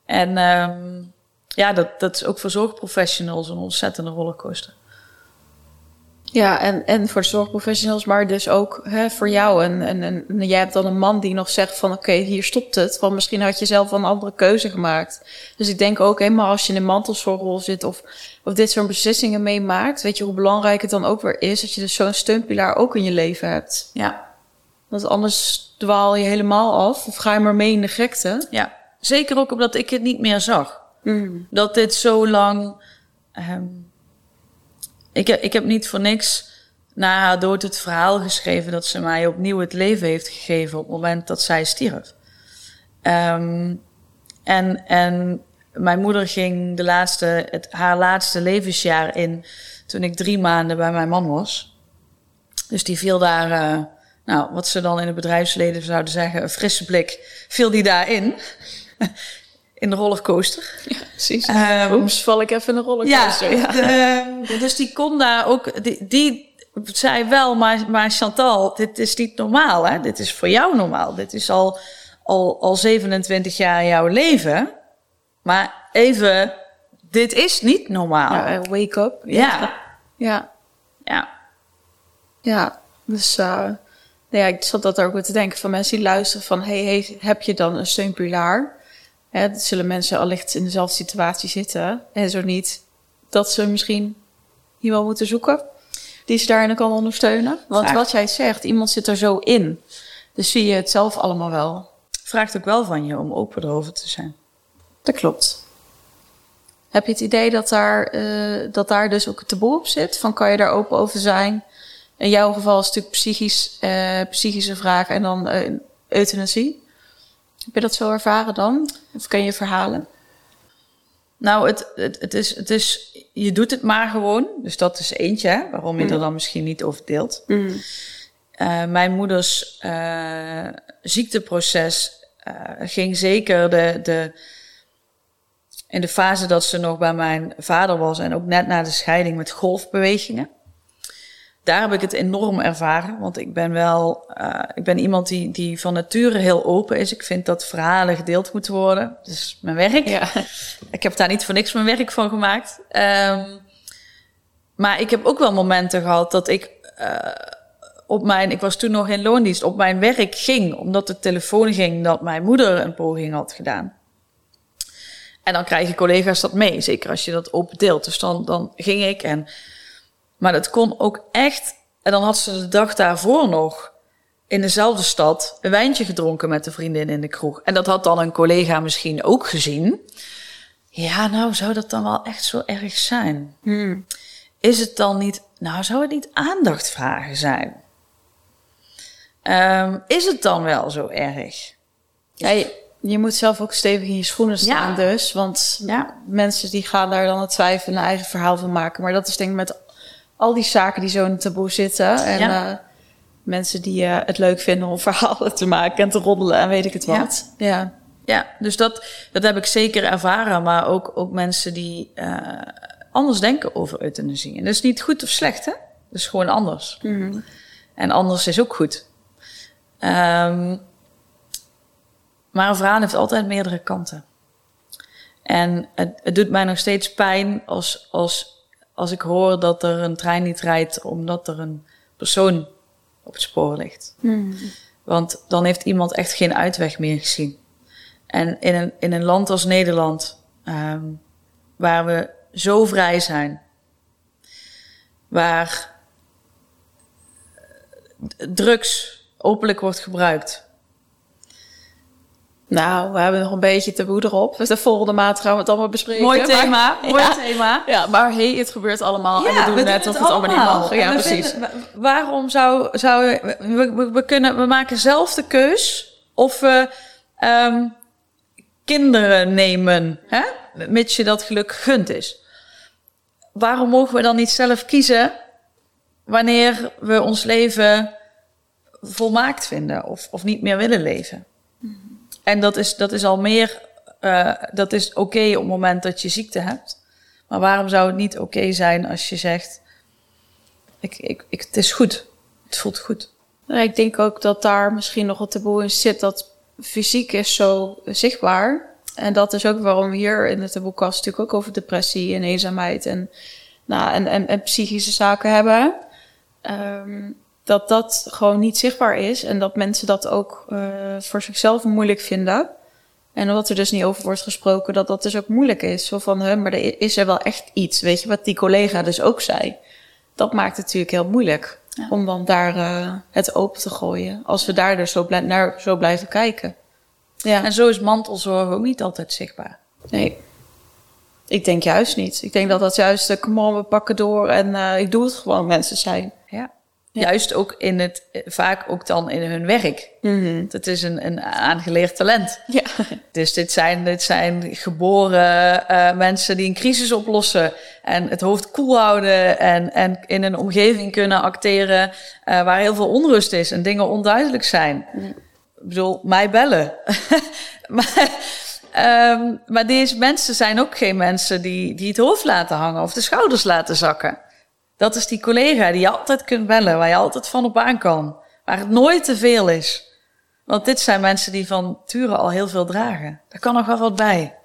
En um, ja, dat, dat is ook voor zorgprofessionals een ontzettende rollercoaster. Ja, en, en voor zorgprofessionals, maar dus ook hè, voor jou. En, en, en jij hebt dan een man die nog zegt van oké, hier stopt het. Want misschien had je zelf een andere keuze gemaakt. Dus ik denk ook helemaal als je in een mantelzorgrol zit of, of dit soort beslissingen meemaakt, weet je hoe belangrijk het dan ook weer is dat je dus zo'n steunpilaar ook in je leven hebt. Ja. Want anders dwaal je helemaal af of ga je maar mee in de gekte. Ja, zeker ook omdat ik het niet meer zag. Mm. Dat dit zo lang... Um, ik, ik heb niet voor niks na haar dood het verhaal geschreven dat ze mij opnieuw het leven heeft gegeven op het moment dat zij stierf. Um, en, en mijn moeder ging de laatste, het, haar laatste levensjaar in toen ik drie maanden bij mijn man was. Dus die viel daar, uh, nou, wat ze dan in het bedrijfsleven zouden zeggen, een frisse blik, viel die daarin. In de rollercoaster. Ja, precies. Um, Oeps, val ik even in de rollercoaster. Ja, ja. Dus die kon daar ook... Die, die zei wel, maar, maar Chantal, dit is niet normaal. Hè? Dit is voor jou normaal. Dit is al, al, al 27 jaar jouw leven. Maar even, dit is niet normaal. Ja, wake up. Ja. Ja. Ja. Ja, dus... Uh, ja, ik zat dat ook weer te denken van mensen die luisteren van... hey, hey heb je dan een steunpilaar? Hè, zullen mensen allicht in dezelfde situatie zitten. En zo niet, dat ze misschien iemand moeten zoeken die ze daarin kan ondersteunen. Want wat jij zegt, iemand zit er zo in. Dus zie je het zelf allemaal wel. Vraagt ook wel van je om open erover te zijn. Dat klopt. Heb je het idee dat daar, uh, dat daar dus ook te boel op zit? Van kan je daar open over zijn? In jouw geval is het natuurlijk psychisch, uh, psychische vragen en dan uh, euthanasie. Heb je dat zo ervaren dan? Of ken je verhalen? Nou, het, het, het, is, het is, je doet het maar gewoon. Dus dat is eentje, hè, waarom je mm. er dan misschien niet over deelt. Mm. Uh, mijn moeders uh, ziekteproces uh, ging zeker de, de, in de fase dat ze nog bij mijn vader was en ook net na de scheiding met golfbewegingen daar heb ik het enorm ervaren. Want ik ben wel, uh, ik ben iemand die, die van nature heel open is. Ik vind dat verhalen gedeeld moeten worden. Dus mijn werk. Ja. Ik heb daar niet voor niks mijn werk van gemaakt. Um, maar ik heb ook wel momenten gehad dat ik uh, op mijn, ik was toen nog in loondienst, op mijn werk ging. Omdat de telefoon ging dat mijn moeder een poging had gedaan. En dan krijgen collega's dat mee, zeker als je dat open deelt. Dus dan, dan ging ik en... Maar dat kon ook echt... En dan had ze de dag daarvoor nog in dezelfde stad een wijntje gedronken met de vriendin in de kroeg. En dat had dan een collega misschien ook gezien. Ja, nou zou dat dan wel echt zo erg zijn? Hmm. Is het dan niet... Nou, zou het niet aandacht vragen zijn? Ehm, is het dan wel zo erg? Ja, je, je moet zelf ook stevig in je schoenen staan Ja. dus. Want Ja. mensen die gaan daar dan het twijfelen een eigen verhaal van maken. Maar dat is denk ik met al die zaken die zo in het taboe zitten. En Ja. eh, mensen die eh, het leuk vinden om verhalen te maken en te roddelen en weet ik het wat. Ja. Ja, dus dat, dat heb ik zeker ervaren. Maar ook, ook mensen die eh, anders denken over euthanasie. En dat is niet goed of slecht, hè? Dat is gewoon anders. En anders is ook goed. Ehm, maar een verhaal heeft altijd meerdere kanten. En het, het doet mij nog steeds pijn als, als, als ik hoor dat er een trein niet rijdt omdat er een persoon op het spoor ligt. Want dan heeft iemand echt geen uitweg meer gezien. En in een, in een land als Nederland, ehm, waar we zo vrij zijn, waar eh, drugs openlijk wordt gebruikt. Nou, we hebben nog een beetje taboe erop. Dus de volgende maand gaan we het allemaal bespreken. Mooi Maar- thema, mooi Ja. thema. Ja, maar hey, het gebeurt allemaal. en we doen net of het allemaal niet mag. Ja, we precies. vinden- waarom zou, zou we, we, we kunnen, we maken zelf de keus of we ehm, kinderen nemen, hè? mits je dat geluk gegund is. Waarom mogen we dan niet zelf kiezen wanneer we ons leven volmaakt vinden of, of niet meer willen leven? En dat is, dat is al meer, eh, dat is oké op het moment dat je ziekte hebt. Maar waarom zou het niet oké zijn als je zegt: ik, ik, ik, Het is goed, het voelt goed. Ik denk ook dat daar misschien nog een taboe in zit dat fysiek is zo zichtbaar. En dat is ook waarom we hier in de taboekast natuurlijk ook over depressie en eenzaamheid en, nou, en, en, en psychische zaken hebben. Ehm, dat dat gewoon niet zichtbaar is en dat mensen dat ook eh, voor zichzelf moeilijk vinden. En omdat er dus niet over wordt gesproken, dat dat dus ook moeilijk is. Zo van, hè, maar er is er wel echt iets. Weet je wat die collega dus ook zei? Dat maakt het natuurlijk heel moeilijk Ja. om dan daar eh, het open te gooien. Als we daar dus zo, blij- naar zo blijven kijken. Ja, En zo is mantelzorg ook niet altijd zichtbaar. nee. Ik denk juist niet. Ik denk dat dat juist, uh, come on, we pakken door en ik doe het gewoon mensen zijn. Ja. Juist ook in het, vaak ook dan in hun werk. Het is een, een aangeleerd talent. Ja. Dus dit zijn, dit zijn geboren eh, mensen die een crisis oplossen en het hoofd koel houden en, en in een omgeving kunnen acteren eh, waar heel veel onrust is en dingen onduidelijk zijn. Ik bedoel, mij bellen. maar, ehm, maar deze mensen zijn ook geen mensen die, die het hoofd laten hangen of de schouders laten zakken. Dat is die collega die je altijd kunt bellen, waar je altijd van op aan kan. Waar het nooit te veel is. Want dit zijn mensen die van Ture al heel veel dragen. Daar kan nog wel wat bij.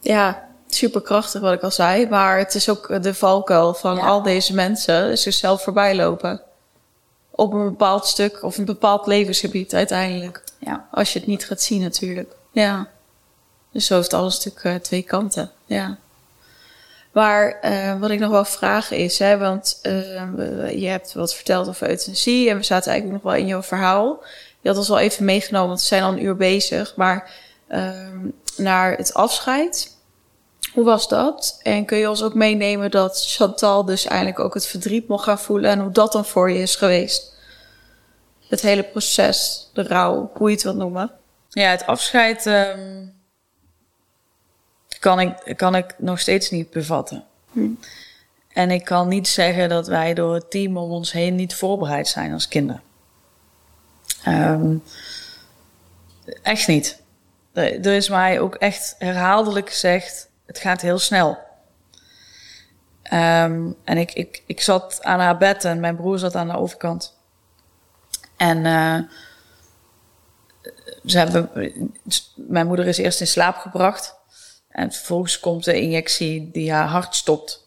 Ja, superkrachtig wat ik al zei. Maar het is ook de valkuil van Ja. al deze mensen zichzelf voorbij lopen. Op een bepaald stuk of een bepaald levensgebied uiteindelijk. Ja. Als je het niet gaat zien natuurlijk. Ja. Dus zo heeft alles natuurlijk eh, twee kanten. Ja. Maar eh, wat ik nog wel vragen is, hè, want eh, je hebt wat verteld over euthanasie en we zaten eigenlijk nog wel in jouw verhaal. Je had ons wel even meegenomen, want we zijn al een uur bezig. Maar ehm, naar het afscheid, hoe was dat? En kun je ons ook meenemen dat Chantal dus eigenlijk ook het verdriet mocht gaan voelen en hoe dat dan voor je is geweest? Het hele proces, de rouw, hoe je het wilt noemen. Ja, het afscheid ehm, kan, ik, kan ik nog steeds niet bevatten. En ik kan niet zeggen dat wij door het team om ons heen niet voorbereid zijn als kinderen. Ehm, echt niet. Er, er is mij ook echt herhaaldelijk gezegd: het gaat heel snel. Ehm, en ik, ik, ik zat aan haar bed en mijn broer zat aan de overkant. En eh, ze hebben, mijn moeder is eerst in slaap gebracht. En vervolgens komt de injectie die haar hart stopt.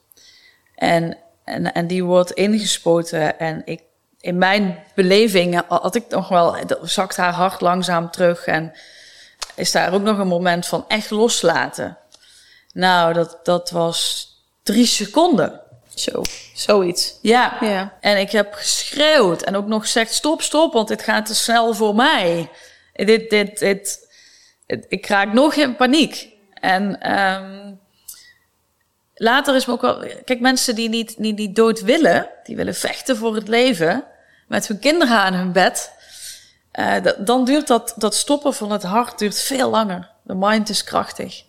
En, en, en die wordt ingespoten. En ik, in mijn beleving had ik nog wel, zakt haar hart langzaam terug. En is daar ook nog een moment van echt loslaten. Nou, dat, dat was drie seconden. Zo, zoiets. Ja. Ja. En ik heb geschreeuwd en ook nog gezegd: stop, stop, want dit gaat te snel voor mij. Dit, dit, dit, het- ik raak nog in paniek. En ehm, later is me ook wel. Kijk, mensen die niet, niet, niet dood willen, die willen vechten voor het leven, met hun kinderen aan hun bed. eh, dat- dan duurt dat, dat stoppen van het hart duurt veel langer. De mind is krachtig.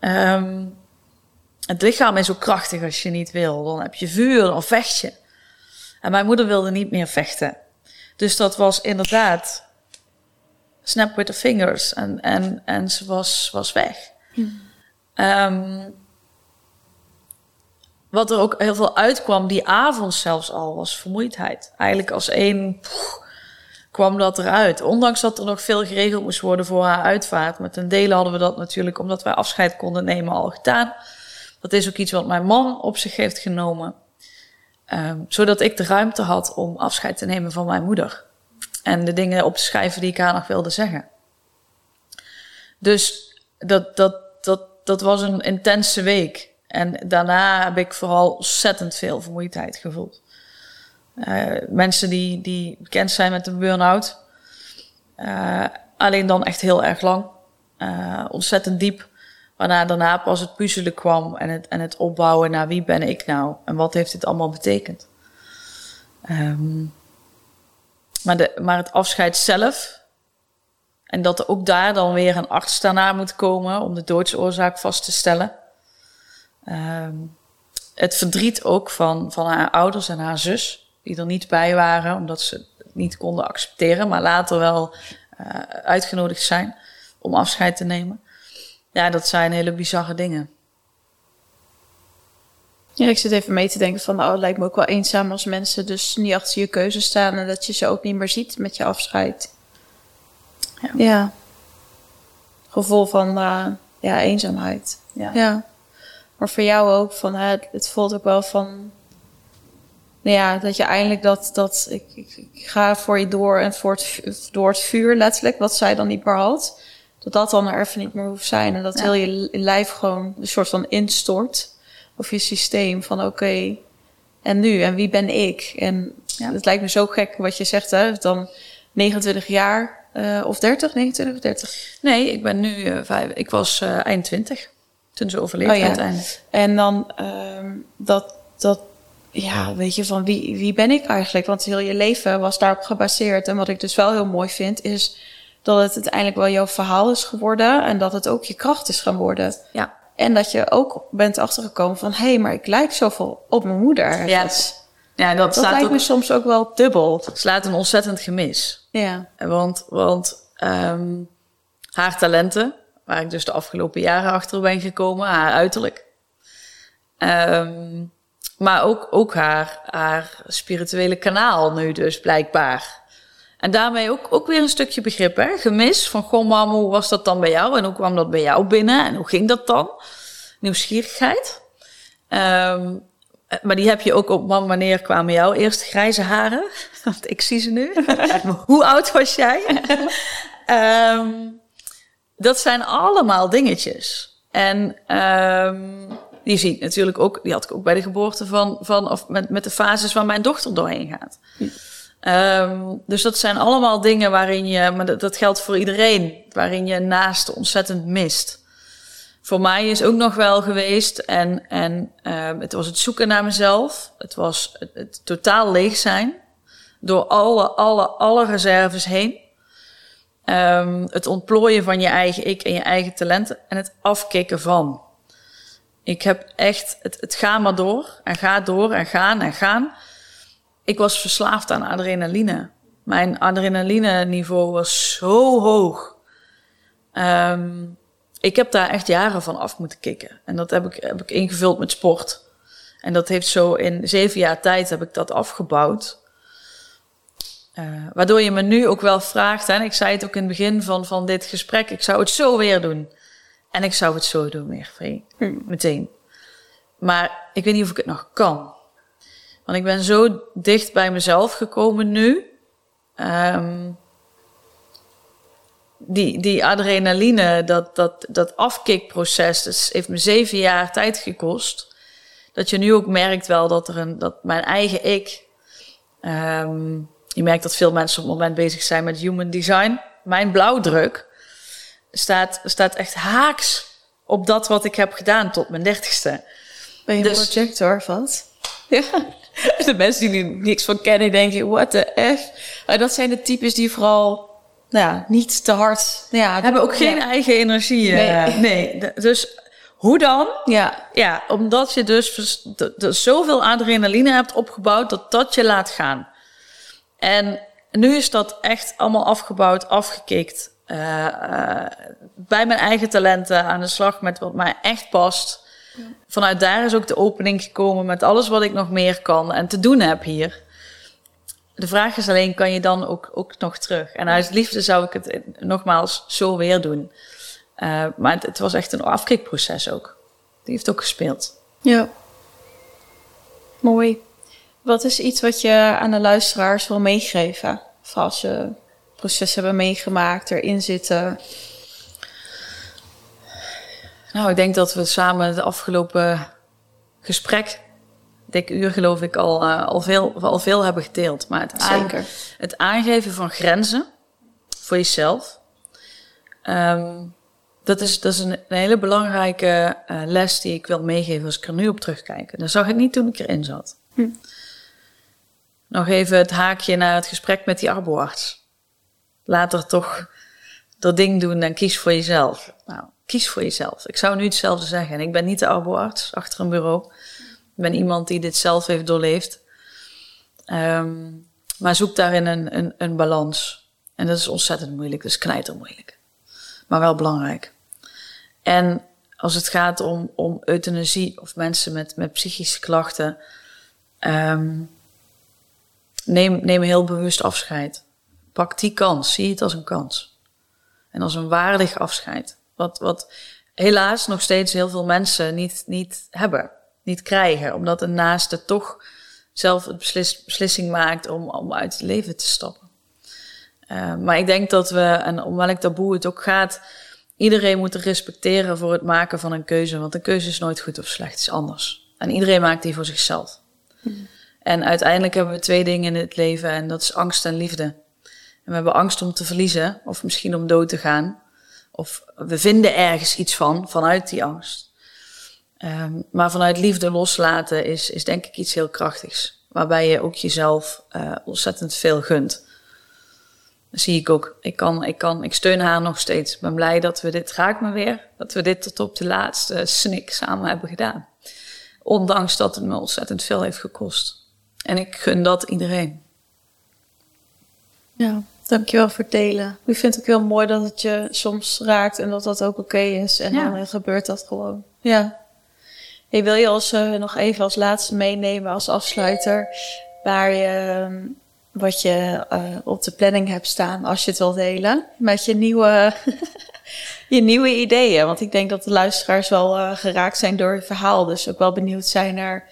Ehm, het lichaam is ook krachtig als je niet wil. Dan heb je vuur, dan vecht je. En mijn moeder wilde niet meer vechten. Dus dat was inderdaad snap with the fingers. En, en, en ze was, was weg. Ehm, wat er ook heel veel uitkwam, die avond zelfs al, was vermoeidheid. Eigenlijk als één kwam dat eruit. Ondanks dat er nog veel geregeld moest worden voor haar uitvaart. Met een delen hadden we dat natuurlijk, omdat wij afscheid konden nemen, al gedaan. Dat is ook iets wat mijn man op zich heeft genomen. Ehm, zodat ik de ruimte had om afscheid te nemen van mijn moeder. En de dingen op te schrijven die ik haar nog wilde zeggen. Dus dat, dat, dat, was een intense week. En daarna heb ik vooral ontzettend veel vermoeidheid gevoeld. Eh, mensen die, die bekend zijn met een burn-out. eh, alleen dan echt heel erg lang. Eh, ontzettend diep. Waarna daarna pas het puzzelen kwam en het, en het opbouwen naar wie ben ik nou en wat heeft dit allemaal betekend. Ehm, maar, de, maar het afscheid zelf en dat er ook daar dan weer een arts daarna moet komen om de doodsoorzaak vast te stellen. Ehm, het verdriet ook van, van haar ouders en haar zus, die er niet bij waren omdat ze het niet konden accepteren, maar later wel eh, uitgenodigd zijn om afscheid te nemen. Ja, dat zijn hele bizarre dingen. Ja, ik zit even mee te denken van, oh, het lijkt me ook wel eenzaam als mensen dus niet achter je keuze staan en dat je ze ook niet meer ziet met je afscheid. Ja. Ja. Gevoel van, eh, ja, eenzaamheid. Ja. Ja. Maar voor jou ook, van, hè, het, het voelt ook wel van, nou ja, dat je eindelijk dat, dat ik, ik, ik ga voor je door en voor het, door het vuur letterlijk, wat zij dan niet meer had, dat dat dan er even niet meer hoeft zijn en dat Ja. heel je li- lijf gewoon een soort van instort of je systeem van oké, en nu, en wie ben ik? En Ja. het lijkt me zo gek wat je zegt, hè, dan 29 jaar eh, of 30, 29 of 30. Nee, ik ben nu eh, vijf. Ik was eh, eind twintig toen ze overleed Oh ja. uiteindelijk. En dan ehm, dat, dat, ja, weet je, van wie, wie ben ik eigenlijk? Want heel je leven was daarop gebaseerd. En wat ik dus wel heel mooi vind, is dat het uiteindelijk wel jouw verhaal is geworden. En dat het ook je kracht is gaan worden. Ja. En dat je ook bent achtergekomen van, hé, hey, maar ik lijk zoveel op mijn moeder. Ja, Ja, dat, dat staat lijkt ook, me soms ook wel dubbel. slaat een ontzettend gemis. Ja. Want, want ehm, haar talenten, waar ik dus de afgelopen jaren achter ben gekomen, haar uiterlijk. Ehm, maar ook, ook haar, haar spirituele kanaal nu dus blijkbaar. En daarmee ook, ook weer een stukje begrip, hè? Gemis van, goh mam, hoe was dat dan bij jou? En hoe kwam dat bij jou binnen? En hoe ging dat dan? Nieuwsgierigheid. Ehm, maar die heb je ook op, wanneer kwamen jouw eerste grijze haren? Want ik zie ze nu. hoe oud was jij? Ehm, dat zijn allemaal dingetjes. En ehm, die zie ik natuurlijk ook, die had ik ook bij de geboorte van, van of met, met de fases waar mijn dochter doorheen gaat. Ehm, dus dat zijn allemaal dingen waarin je, maar dat, dat geldt voor iedereen, waarin je naast ontzettend mist. Voor mij is ook nog wel geweest, en, en ehm, het was het zoeken naar mezelf, het was het, totaal leeg zijn, door alle, alle, alle reserves heen. Ehm, het ontplooien van je eigen ik en je eigen talenten en het afkicken van. Ik heb echt, het, het gaat maar door en gaat door en gaan en gaan. Ik was verslaafd aan adrenaline. Mijn adrenaline niveau was zo hoog. Ehm, ik heb daar echt jaren van af moeten kicken. En dat heb ik, heb ik ingevuld met sport. En dat heeft zo in zeven jaar tijd heb ik dat afgebouwd. Eh, waardoor je me nu ook wel vraagt, hè, en ik zei het ook in het begin van, van dit gesprek, ik zou het zo weer doen. En ik zou het zo doen weer, Free. Meteen. Maar ik weet niet of ik het nog kan. Want ik ben zo dicht bij mezelf gekomen nu. Ehm, die, die adrenaline, dat, dat, dat afkikproces, dat heeft me zeven jaar tijd gekost. Dat je nu ook merkt wel dat, er een, dat mijn eigen ik. ehm, je merkt dat veel mensen op het moment bezig zijn met human design. Mijn blauwdruk staat, staat echt haaks op dat wat ik heb gedaan tot mijn dertigste. Ben je een Dus- projector wat? Ja. De mensen die er niks van kennen, denken, what the F? Dat zijn de types die vooral nou ja, niet te hard... Nou ja, Hebben ook geen Ja. eigen energie. eh, Nee. nee. De- Dus hoe dan? ja. Ja, omdat je dus zoveel adrenaline hebt opgebouwd dat dat je laat gaan. En nu is dat echt allemaal afgebouwd, afgekikt. Eh, eh, bij mijn eigen talenten aan de slag met wat mij echt past. Vanuit daar is ook de opening gekomen met alles wat ik nog meer kan en te doen heb hier. De vraag is alleen, kan je dan ook, ook nog terug? En uit liefde zou ik het nogmaals zo weer doen. Eh, maar het, het was echt een afkikproces ook. Die heeft ook gespeeld. Ja. Mooi. Wat is iets wat je aan de luisteraars wil meegeven? Of als ze proces hebben meegemaakt, erin zitten. Nou, ik denk dat we samen het afgelopen gesprek, dik uur geloof ik, al, eh, al, veel, al veel hebben gedeeld. Maar het, aan- het aangeven van grenzen voor jezelf, ehm, dat is, dat is een, een hele belangrijke eh, les die ik wil meegeven als ik er nu op terugkijk. Dat zag ik niet toen ik erin zat. Hm. Nog even het haakje naar het gesprek met die arboarts. Later toch dat ding doen en kies voor jezelf. Nou, kies voor jezelf. Ik zou nu hetzelfde zeggen. En ik ben niet de arboarts achter een bureau. Ben iemand die dit zelf heeft doorleefd. Ehm, maar zoek daarin een, een, een balans. En dat is ontzettend moeilijk. Dat is knijter moeilijk. Maar wel belangrijk. En als het gaat om, om euthanasie of mensen met, met psychische klachten, ehm, neem, neem heel bewust afscheid. Pak die kans. Zie het als een kans. En als een waardig afscheid. Wat, wat helaas nog steeds heel veel mensen niet, niet hebben, niet krijgen. Omdat een naaste toch zelf beslis, beslissing maakt om, om uit het leven te stappen. Uh, maar ik denk dat we, en om welk taboe het ook gaat, iedereen moet respecteren voor het maken van een keuze. Want een keuze is nooit goed of slecht, het is anders. En iedereen maakt die voor zichzelf. En uiteindelijk hebben we twee dingen in het leven en dat is angst en liefde. En we hebben angst om te verliezen of misschien om dood te gaan. Of we vinden ergens iets van, vanuit die angst. Um, maar vanuit liefde loslaten is, is denk ik iets heel krachtigs. Waarbij je ook jezelf uh, ontzettend veel gunt. Dat zie ik ook. Ik, kan, ik, kan, ik steun haar nog steeds. Ik ben blij dat we dit, raakt me weer, dat we dit tot op de laatste snik samen hebben gedaan. Ondanks dat het me ontzettend veel heeft gekost. En ik gun dat iedereen. Ja, dankjewel voor het delen. Ik vind het ook heel mooi dat het je soms raakt en dat dat ook oké okay is. En ja. dan gebeurt dat gewoon. Ja. Hey, wil je ons uh, nog even als laatste meenemen als afsluiter waar je, uh, wat je uh, op de planning hebt staan als je het wil delen met je nieuwe, je nieuwe ideeën? Want ik denk dat de luisteraars wel uh, geraakt zijn door je verhaal, dus ook wel benieuwd zijn naar,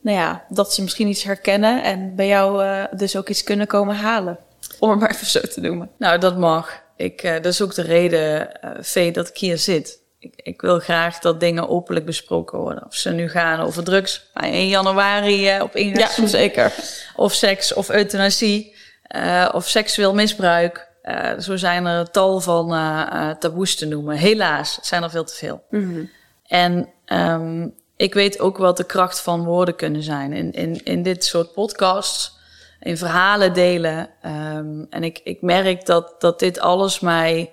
nou ja, dat ze misschien iets herkennen en bij jou dus ook iets kunnen komen halen. Om het maar even zo te noemen. Nou, dat mag. Ik, dat is ook de reden, Vee, dat ik hier zit. Ik, ik, wil graag dat dingen openlijk besproken worden. Of ze nu gaan over drugs, je in januari uh, op ingaat. Ja, zeker. Of seks, of euthanasie, uh, of seksueel misbruik. Uh, zo zijn er tal van uh, taboes te noemen. Helaas, het zijn er veel te veel. Mhm. Mm -hmm. En um, ik weet ook wat de kracht van woorden kunnen zijn. In, in, in dit soort podcasts in verhalen delen. Um, en ik, ik merk dat, dat dit alles mij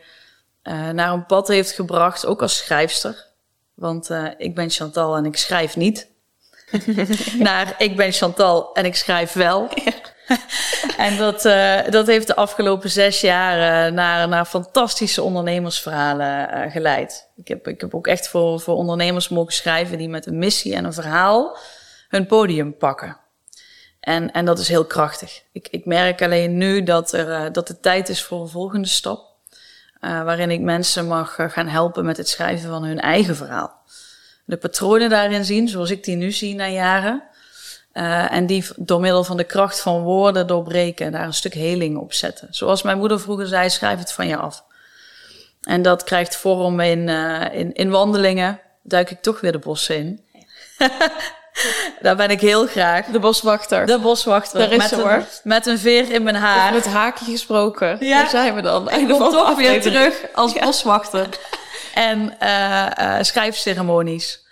uh, naar een pad heeft gebracht, ook als schrijfster. Want uh, ik ben Chantal en ik schrijf niet. naar ik ben Chantal en ik schrijf wel. En dat, uh, dat heeft de afgelopen zes jaar naar, naar fantastische ondernemersverhalen geleid. Ik heb, ik heb ook echt voor, voor ondernemers mogen schrijven die met een missie en een verhaal hun podium pakken. En, en dat is heel krachtig. Ik, ik merk alleen nu dat, er, dat het tijd is voor een volgende stap. Uh, waarin ik mensen mag uh, gaan helpen met het schrijven van hun eigen verhaal. De patronen daarin zien, zoals ik die nu zie na jaren. en die door middel van de kracht van woorden doorbreken en daar een stuk heling op zetten. Zoals mijn moeder vroeger zei, schrijf het van je af. En dat krijgt vorm in, in, in wandelingen. Duik ik toch weer de bossen in. Daar ben ik heel graag. De boswachter. De boswachter. Daar is met, ze, een, hoor. met een veer in mijn haar. Met haakje gesproken. Ja. Daar zijn we dan. Ik kom toch weer terug als boswachter. En uh, uh, schrijfceremonies.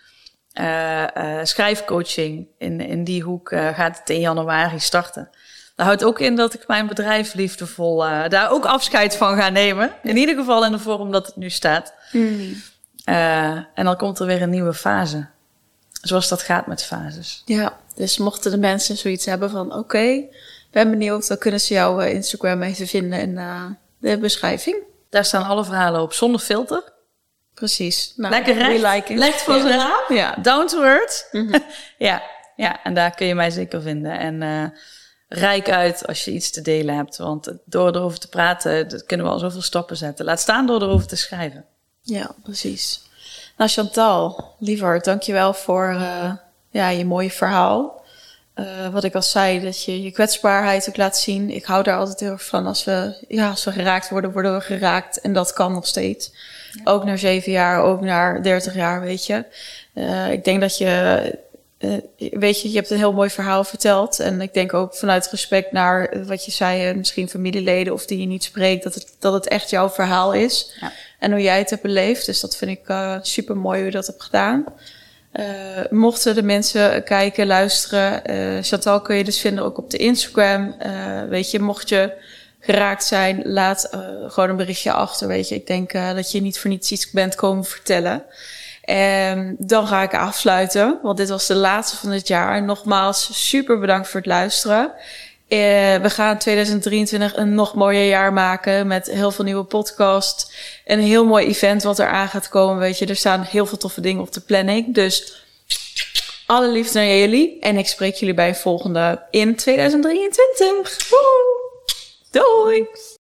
Uh, schrijfcoaching. In, in die hoek gaat het in januari starten. Dat houdt ook in dat ik mijn bedrijf liefdevol daar ook afscheid van ga nemen. In ieder geval in de vorm dat het nu staat. Mm. en dan komt er weer een nieuwe fase. Zoals dat gaat met fases. Ja, dus mochten de mensen zoiets hebben van... oké, okay, ben benieuwd, dan kunnen ze jouw Instagram even vinden in de beschrijving. Daar staan alle verhalen op, zonder filter. Precies. Nou, Lekker recht, recht voor zijn raam. Ja. Down to earth. Mm -hmm. ja, ja, en daar kun je mij zeker vinden. En uh, rijk uit als je iets te delen hebt. Want door erover te praten, dat kunnen we al zoveel stappen zetten. Laat staan door erover te schrijven. Ja, precies. Nou, Chantal, liever, dankjewel voor uh, ja, je mooie verhaal. Uh, wat ik al zei, dat je je kwetsbaarheid ook laat zien. Ik hou daar altijd heel erg van. Als we, ja, als we geraakt worden, worden we geraakt. En dat kan nog steeds. Ja. Ook naar zeven jaar, ook naar dertig jaar, weet je. Uh, ik denk dat je, weet je, je hebt een heel mooi verhaal verteld. En ik denk ook vanuit respect naar wat je zei, misschien familieleden of die je niet spreekt, dat het, dat het echt jouw verhaal is. Ja. En hoe jij het hebt beleefd. Dus dat vind ik uh, super mooi hoe je dat hebt gedaan. Uh, mochten de mensen kijken, luisteren. Uh, Chantal kun je dus vinden ook op de Instagram. weet je, mocht je geraakt zijn, laat gewoon een berichtje achter. Weet je, ik denk dat je niet voor niets iets bent komen vertellen. En dan ga ik afsluiten, want dit was de laatste van het jaar. Nogmaals, super bedankt voor het luisteren. Uh, we gaan 2023 een nog mooier jaar maken met heel veel nieuwe podcasts. Een heel mooi event wat er aan gaat komen. Weet je, er staan heel veel toffe dingen op de planning. Dus alle liefde naar jullie. En ik spreek jullie bij een volgende in 2023. Woe! Doei!